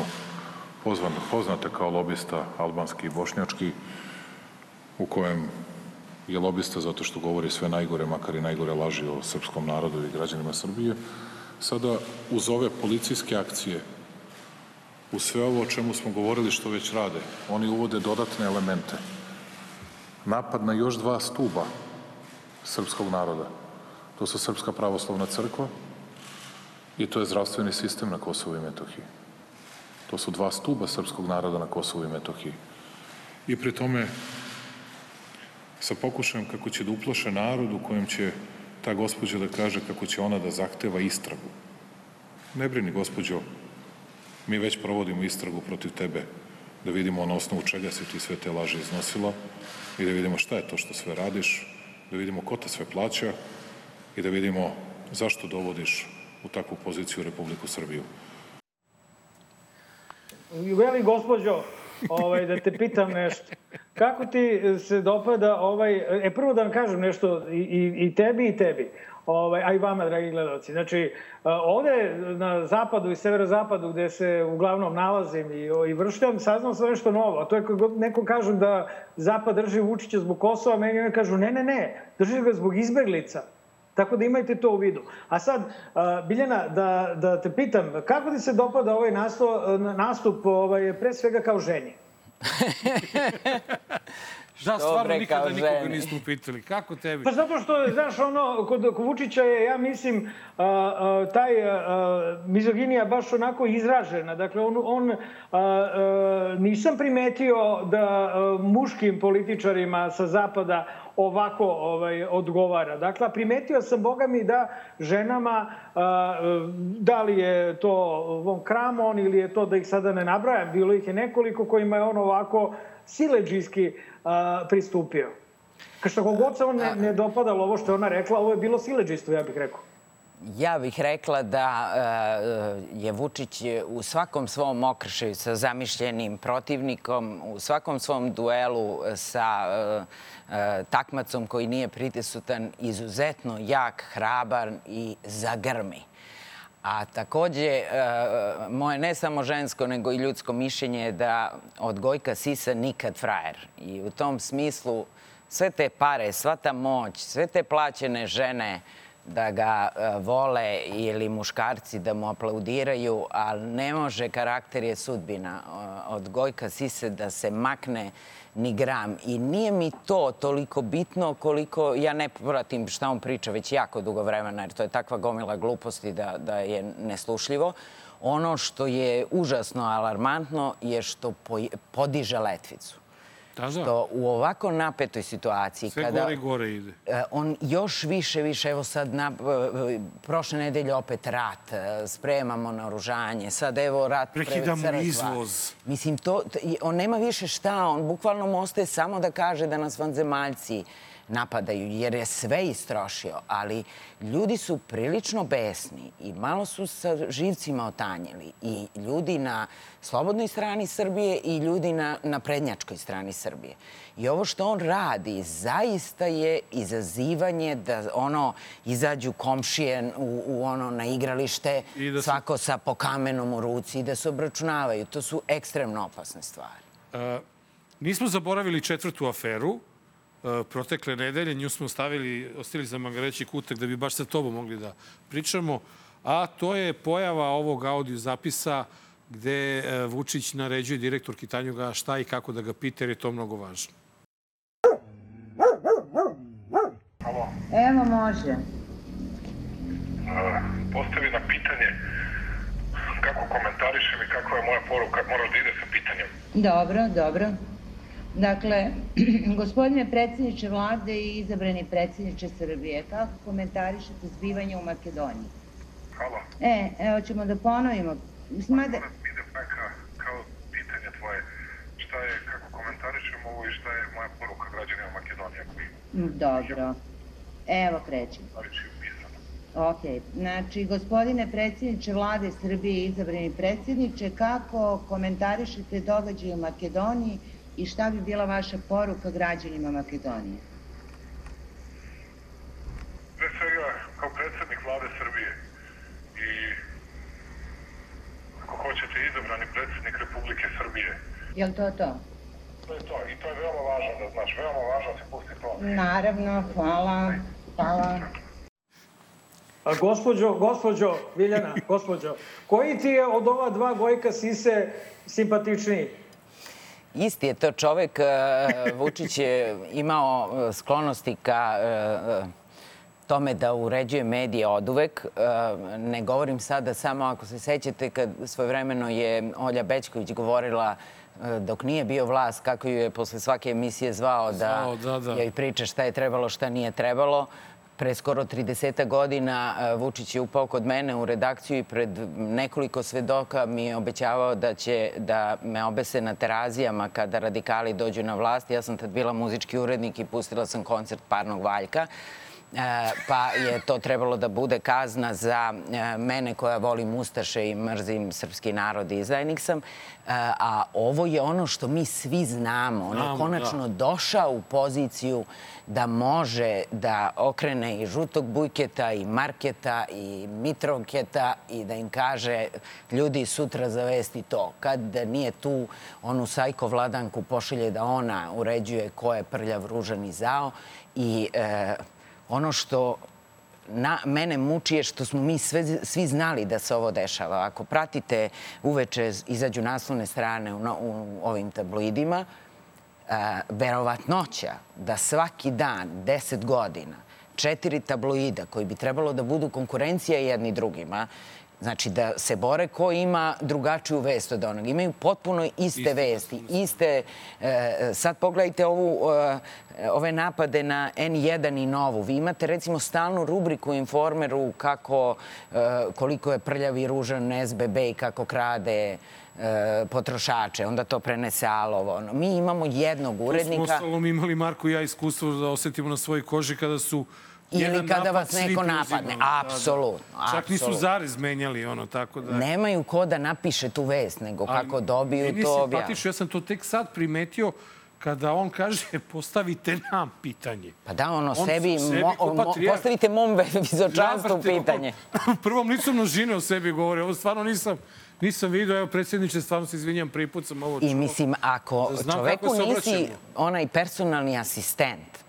poznata kao lobista albanski i bošnjački, u kojem je lobista zato što govori sve najgore, makar i najgore laži o srpskom narodu i građanima Srbije, sada uz ove policijske akcije, u sve ovo o čemu smo govorili što već rade, oni uvode dodatne elemente. Napad na još dva stuba srpskog naroda. To su Srpska pravoslavna crkva i to je zdravstveni sistem na Kosovu i Metohiji. To su dva stuba srpskog naroda na Kosovu i Metohiji. I pri tome sa pokušajem kako će da uploše narod u kojem će ta gospođa da kaže kako će ona da zahteva istragu. Ne brini, gospođo, mi već provodimo istragu protiv tebe, da vidimo na osnovu čega si ti sve te laži iznosila i da vidimo šta je to što sve radiš da vidimo ko te sve plaća i da vidimo zašto dovodiš u takvu poziciju Republiku Srbiju. Veli gospođo, ovaj, da te pitam nešto. Kako ti se dopada ovaj... E, prvo da vam kažem nešto i, i, i tebi i tebi. Ovaj, a i vama, dragi gledalci. Znači, ovde na zapadu i severozapadu gde se uglavnom nalazim i, i vršljam, saznam sam nešto novo. A to je kako neko kažem da zapad drži Vučića zbog Kosova, meni kažu ne, ne, ne, drži ga zbog izbeglica. Tako da imajte to u vidu. A sad, Biljana, da, da te pitam, kako ti se dopada ovaj nastup, nastup ovaj, pre svega kao ženi? Da, stvarno nikada nikoga nismo pitali. Kako tebi? Pa zato što, znaš, ono, kod Vučića je, ja mislim, a, a, taj a, mizoginija baš onako izražena. Dakle, on, on a, a, nisam primetio da a, muškim političarima sa zapada ovako ovaj, odgovara. Dakle, primetio sam, boga mi, da ženama, a, da li je to Von Kramon ili je to, da ih sada ne nabrajam, bilo ih je nekoliko kojima je on ovako sileđijski a, pristupio. Što god se on ne, ne dopadalo ovo što je ona rekla, ovo je bilo sileđistvo, ja bih rekao. Ja bih rekla da uh, je Vučić u svakom svom okršaju sa zamišljenim protivnikom, u svakom svom duelu sa uh, takmacom koji nije prisutan, izuzetno jak, hrabar i zagrmi. A takođe, moje ne samo žensko, nego i ljudsko mišljenje je da od Gojka Sisa nikad frajer. I u tom smislu sve te pare, sva ta moć, sve te plaćene žene, da ga e, vole ili muškarci da mu aplaudiraju, ali ne može, karakter je sudbina. Od Gojka Sise da se makne ni gram. I nije mi to toliko bitno koliko ja ne pratim šta on priča već jako dugo vremena, jer to je takva gomila gluposti da, da je neslušljivo. Ono što je užasno alarmantno je što podiže letvicu. Da, da. Što u ovako napetoj situaciji... Sve kada, gore i gore ide. E, on još više, više, evo sad, na, e, prošle nedelje opet rat, e, spremamo naoružanje, sad evo rat Prekidamo izvoz. Mislim, to, on nema više šta, on bukvalno ostaje samo da kaže da nas vanzemaljci napadaju, jer je sve istrošio, ali ljudi su prilično besni i malo su sa živcima otanjili. I ljudi na slobodnoj strani Srbije i ljudi na, na prednjačkoj strani Srbije. I ovo što on radi zaista je izazivanje da ono izađu komšije u, u ono na igralište, da su... svako sa po kamenom u ruci i da se obračunavaju. To su ekstremno opasne stvari. Uh, nismo zaboravili četvrtu aferu, protekle nedelje. Nju smo stavili, ostavili za magareći kutak da bi baš sa tobom mogli da pričamo. A to je pojava ovog audio zapisa gde e, Vučić naređuje direktor Kitanjuga šta i kako da ga pita, jer je to mnogo važno. Evo može. Postavi na pitanje kako komentarišem i kakva je moja poruka, moraš da ide sa pitanjem. Dobro, dobro. Dakle, gospodine predsjedniče vlade i izabrani predsjedniče Srbije, kako komentarišete zbivanje u Makedoniji? Halo. E, evo ćemo da ponovimo. Mislim, da... Idem neka kao pitanje tvoje. Šta je, kako komentarišemo ovo i šta je moja poruka građanima Makedonije? Dobro. Evo krećem. Ok, znači, gospodine predsjedniče vlade Srbije i izabrani predsjedniče, kako komentarišete događaje u Makedoniji i šta bi bila vaša poruka građanima Makedonije? Pre svega, kao predsednik vlade Srbije i ako hoćete izabrani predsednik Republike Srbije. Je li to to? To je to i to je veoma važno da znaš, veoma važno da se pusti to. Naravno, hvala, hvala. A gospođo, gospođo, Viljana, gospođo, koji ti je od ova dva Gojka Sise simpatičniji? Isti je to čovek. E, Vučić je imao e, sklonosti ka e, tome da uređuje medije od uvek. Ne govorim sada samo ako se sećate kad svojevremeno je Olja Bećković govorila dok nije bio vlast, kako ju je posle svake emisije zvao da, da, da. joj priča šta je trebalo, šta nije trebalo pre skoro 30 godina e, Vučić je upao kod mene u redakciju i pred nekoliko svedoka mi je obećavao da će da me obese na terazijama kada radikali dođu na vlast. Ja sam tad bila muzički urednik i pustila sam koncert Parnog Valjka. E, pa je to trebalo da bude kazna za e, mene koja volim Ustaše i mrzim srpski narod i izdajnik sam. E, a ovo je ono što mi svi znamo. On je konačno da. došao u poziciju da može da okrene i žutog bujketa i marketa i mitrovketa i da im kaže ljudi sutra zavesti to. Kad da nije tu onu sajko vladanku pošilje da ona uređuje ko je prljav, ružan i zao i e, ono što na, mene muči je što smo mi sve, svi znali da se ovo dešava. Ako pratite uveče izađu naslovne strane u, u ovim tabloidima, e, verovatnoća da svaki dan, 10 godina, četiri tabloida koji bi trebalo da budu konkurencija jedni drugima, Znači da se bore ko ima drugačiju vest od onog. Imaju potpuno iste vesti, iste... E, sad pogledajte ovu, e, ove napade na N1 i Novu. Vi imate recimo stalnu rubriku u Informeru kako, e, koliko je prljav i ružan SBB i kako krade e, potrošače, onda to prenese Alovo. Ono. Mi imamo jednog To smo urednika... ostalom imali, Marko i ja, iskustvo da osetimo na svojoj koži kada su Ili kada vas neko napadne. Da, da. Apsolutno, Čak nisu zarez menjali, ono, tako da... Nemaju ko da napiše tu vest, nego kako dobiju to simpatično, ja sam to tek sad primetio kada on kaže postavite nam pitanje. Pa da, ono, On sebi, sebi mo, mo, postavite mom vizočanstvu pitanje. on- Prvom licu množine o sebi govori. Ovo stvarno nisam, nisam vidio. Evo, predsjedniče, stvarno se izvinjam, prvi put sam ovo čuo. I mislim, ako Da čoveku nisi obraćamo. onaj personalni asistent,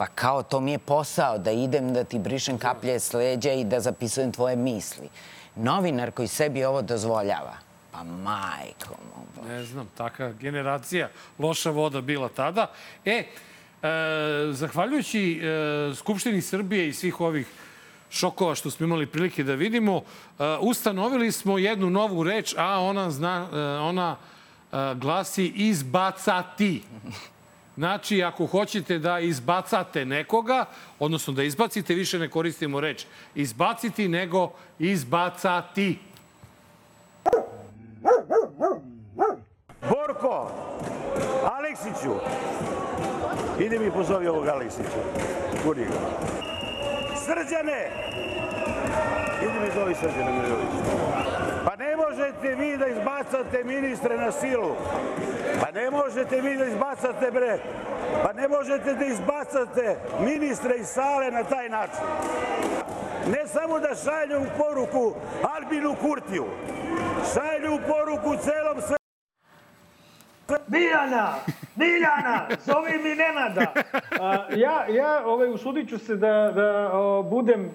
pa kao to mi je posao da idem da ti brišem kaplje s leđa i da zapisujem tvoje misli. Novinar koji sebi ovo dozvoljava, pa majko mu. Ne znam, taka generacija, loša voda bila tada. E, e zahvaljujući e, Skupštini Srbije i svih ovih šokova što smo imali prilike da vidimo, e, ustanovili smo jednu novu reč, a ona, zna, e, ona e, glasi izbacati. Znači, ako hoćete da izbacate nekoga, odnosno da izbacite, više ne koristimo reč izbaciti, nego izbacati. Borko, Aleksiću, idi mi pozovi ovog Aleksića. Guri ga. Srđane, idi mi zovi Srđane Mirović. Pa ne možete vi da izbacate ministre na silu. Pa ne možete vi da izbacate bre. Pa ne možete da izbacate ministre iz sale na taj način. Ne samo da šalju poruku Albinu Kurtiju, šalju poruku celom svetu. Biljana! Biljana! Zovi mi Nenada! A, ja, ja ovaj, usudit ću se da, da o, budem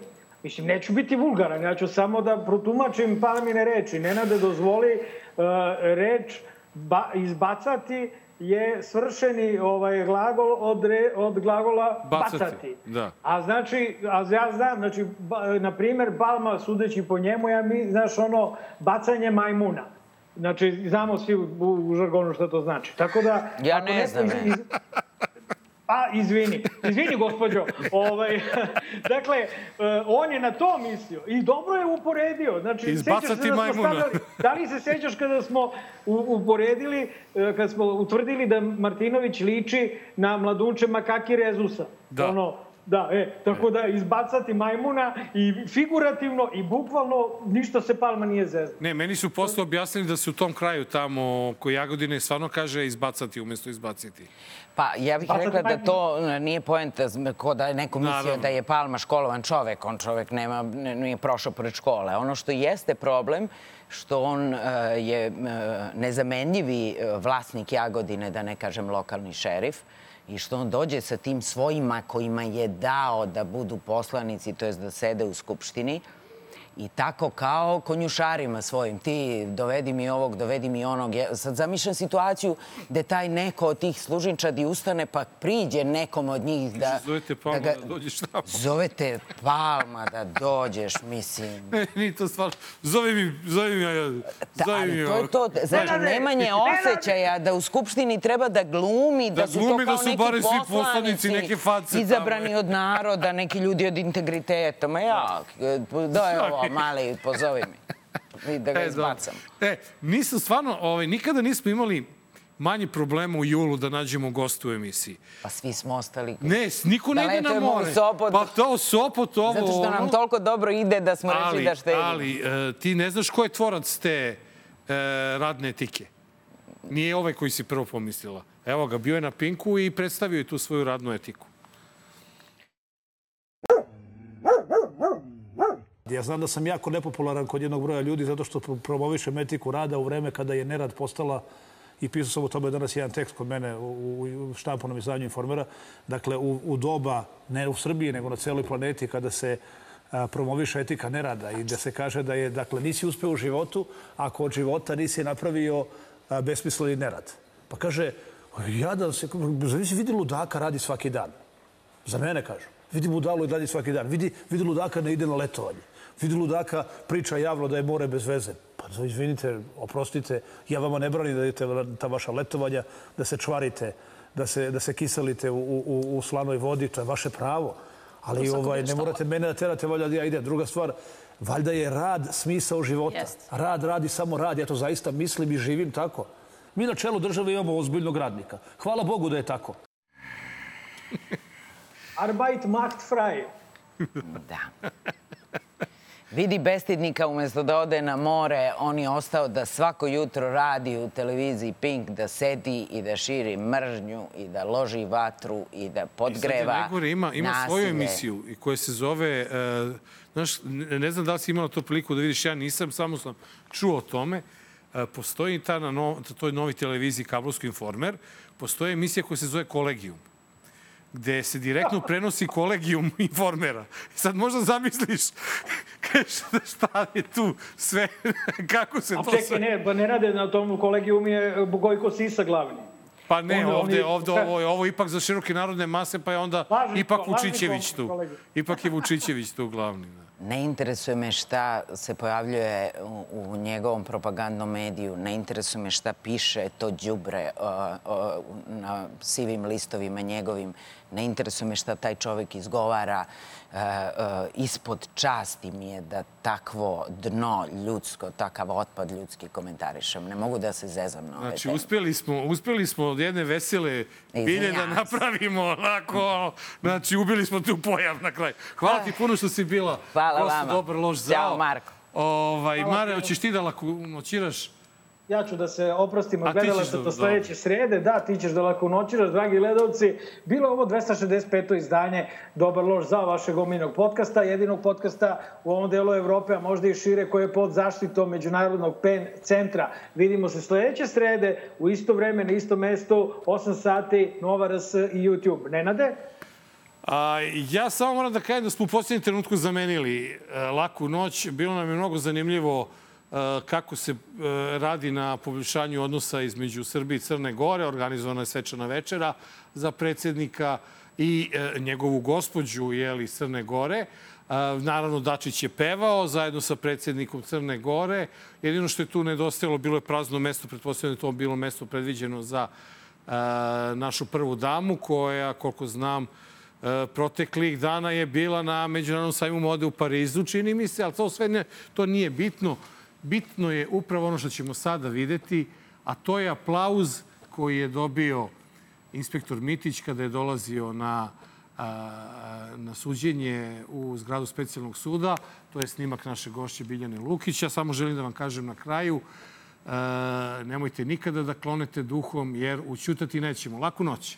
Mislim, neću biti vulgaran, ja ću samo da protumačim Palmine reči. Nenade dozvoli uh, reč ba, izbacati je svršeni ovaj glagol od, re, od glagola Bacati, bacati. da. A znači, a ja znam, znači, ba, na primer, Balma, sudeći po njemu, ja mi, znaš, ono, bacanje majmuna. Znači, znamo svi u, u, žargonu šta to znači. Tako da... Ja ne znam, iz- iz- Pa, izvini, izvini, gospođo. Ovaj, dakle, eh, on je na to mislio i dobro je uporedio. Znači, Izbacati da majmuna. stavljali- da li se sećaš kada smo uporedili, eh, kada smo utvrdili da Martinović liči na mladunče Makaki Rezusa? Da. Ono, da, e, tako da izbacati majmuna i figurativno i bukvalno ništa se Palma nije zezao. Ne, meni su posle objasnili da se u tom kraju tamo oko Jagodine stvarno kaže izbacati umesto izbaciti. Pa ja bih Bacati rekla da majmuna. to nije poenta ko da je neko mislio da je Palma školovan čovek. On čovek nema, ne- nije prošao pored škole. Ono što jeste problem, što on e, je e, nezamenljivi e, vlasnik Jagodine, da ne kažem lokalni šerif, i što on dođe sa tim svojima kojima je dao da budu poslanici, to jest da sede u Skupštini, I tako kao konjušarima svojim, ti dovedi mi ovog, dovedi mi onog. Ja sad zamišljam situaciju gde taj neko od tih služničadi ustane pa priđe nekom od njih da... Zovete Palma da, da dođeš tamo. Zovete Palma da dođeš, mislim. Ne, nije to stvarno. Zove mi, zove mi, zove Da, mi. ali to je to, znači, nemanje osjećaja da u Skupštini treba da glumi, da, Da su glumi to kao da su neki barem svi poslanici, poslanici, neke face tamo. izabrani od naroda, neki ljudi od integriteta. Ma ja, daj ovo, mali, pozovi mi. I da ga E, izbacam. dobro. E, nisam stvarno, ovaj, nikada nismo imali manje problema u julu da nađemo gostu u emisiji. Pa svi smo ostali. Ne, niko Da ne ide na more. Sopot. Pa to, Sopot, ovo, Zato što nam ono. toliko dobro ide da smo ali, rekli da štedimo. Ali, e, ti ne znaš ko je tvorac te e, radne etike. Nije ovaj koji si prvo pomislila. Evo ga, bio je na Pinku i predstavio je tu svoju radnu etiku. Ja znam da sam jako nepopularan kod jednog broja ljudi zato što pro- promovišem etiku rada u vreme kada je nerad postala i pisao sam o tome danas jedan tekst kod mene u, štampanom izdanju Informera. Dakle, u, u doba, ne u Srbiji, nego na celoj planeti, kada se a, promoviše etika nerada i da se kaže da je, dakle, nisi uspeo u životu ako od života nisi napravio besmisleni nerad. Pa kaže, jadan se, zavisi vidi ludaka radi svaki dan. Za mene kažu. Vidi budalu i dalje svaki dan. Vidi, vidi ludaka ne ide na letovanje. Vidi ludaka priča javno da je more bez veze. Pa izvinite, oprostite, ja vama ne branim da idete ta vaša letovanja, da se čvarite, da se, da se kiselite u, u, u slanoj vodi, to je vaše pravo. Ali ovaj, ne morate mene da terate, valjda da ja idem. Druga stvar, valjda je rad smisao života. Jest. Rad radi samo rad, ja to zaista mislim i živim tako. Mi na čelu države imamo ozbiljnog radnika. Hvala Bogu da je tako. Arbeit macht frei. Da. Vidi bestidnika umesto da ode na more, on je ostao da svako jutro radi u televiziji Pink, da sedi i da širi mržnju i da loži vatru i da I sad je podgreva najgore, ima, ima svoju emisiju i koja se zove, e, znaš, ne znam da li si imala to priliku da vidiš, ja nisam, samo sam čuo o tome. E, postoji ta na no, toj novi televiziji Kablovski informer, postoji emisija koja se zove Kolegijum gde se direktno prenosi kolegijum informera. Sad možda zamisliš šta- je tu sve, kako se A to čekaj, sve... ne, pa ne rade na tom kolegiju je Gojko Sisa glavni. Pa ne, Onda ovde, ovde ovo, je- ovo ipak za široke narodne mase, pa je onda ipak Vučićević tu. kolega. Ipak je Vučićević tu glavni. Da. Ne interesuje me šta se pojavljuje u, njegovom propagandnom mediju, ne interesuje me šta piše to đubre uh, uh, na sivim listovima njegovim, ne interesuje me šta taj čovek izgovara. Uh, uh, ispod časti mi je da takvo dno ljudsko, takav otpad ljudski komentarišem. Ne mogu da se zezam na ove Znači, teme. uspeli smo, uspeli smo od jedne vesele bilje da napravimo onako, znači, ubili smo tu pojav na kraju. Hvala ti puno što si bila. Hvala gost u vama. Dobar loš zao. Ćao, Marko. Ovaj, Mare, hoćeš ti da lako noćiraš? Ja ću da se oprostim A od ti ćeš gledalaca da- do sledeće srede. Da, ti ćeš da lako noćiraš, dragi gledalci. Bilo je ovo 265. izdanje Dobar loš za vašeg omiljenog podcasta, jedinog podcasta u ovom delu Evrope, a možda i šire, koji je pod zaštitom Međunarodnog PEN centra. Vidimo se sledeće srede u isto vreme, na isto mesto, 8 sati, Nova RS i YouTube. Nenade? A, ja samo moram da kažem da smo u posljednjem trenutku zamenili e, laku noć. Bilo nam je mnogo zanimljivo kako se e, radi na poboljšanju odnosa između Srbije i Crne Gore. Organizovana je svečana večera za predsjednika i e, njegovu gospođu jeli, Crne Gore. E, naravno, Dačić je pevao zajedno sa predsjednikom Crne Gore. Jedino što je tu nedostajalo bilo je prazno mesto, pretpostavljam da je to bilo mesto predviđeno za e, našu prvu damu, koja, koliko znam, e, proteklih dana je bila na Međunarodnom sajmu mode u Parizu, čini mi se, ali to sve ne, to nije bitno. Bitno je upravo ono što ćemo sada videti, a to je aplauz koji je dobio inspektor Mitić kada je dolazio na, na suđenje u zgradu specijalnog suda. To je snimak naše gošće Biljane Lukića. Samo želim da vam kažem na kraju, nemojte nikada da klonete duhom, jer učutati nećemo. Laku noć.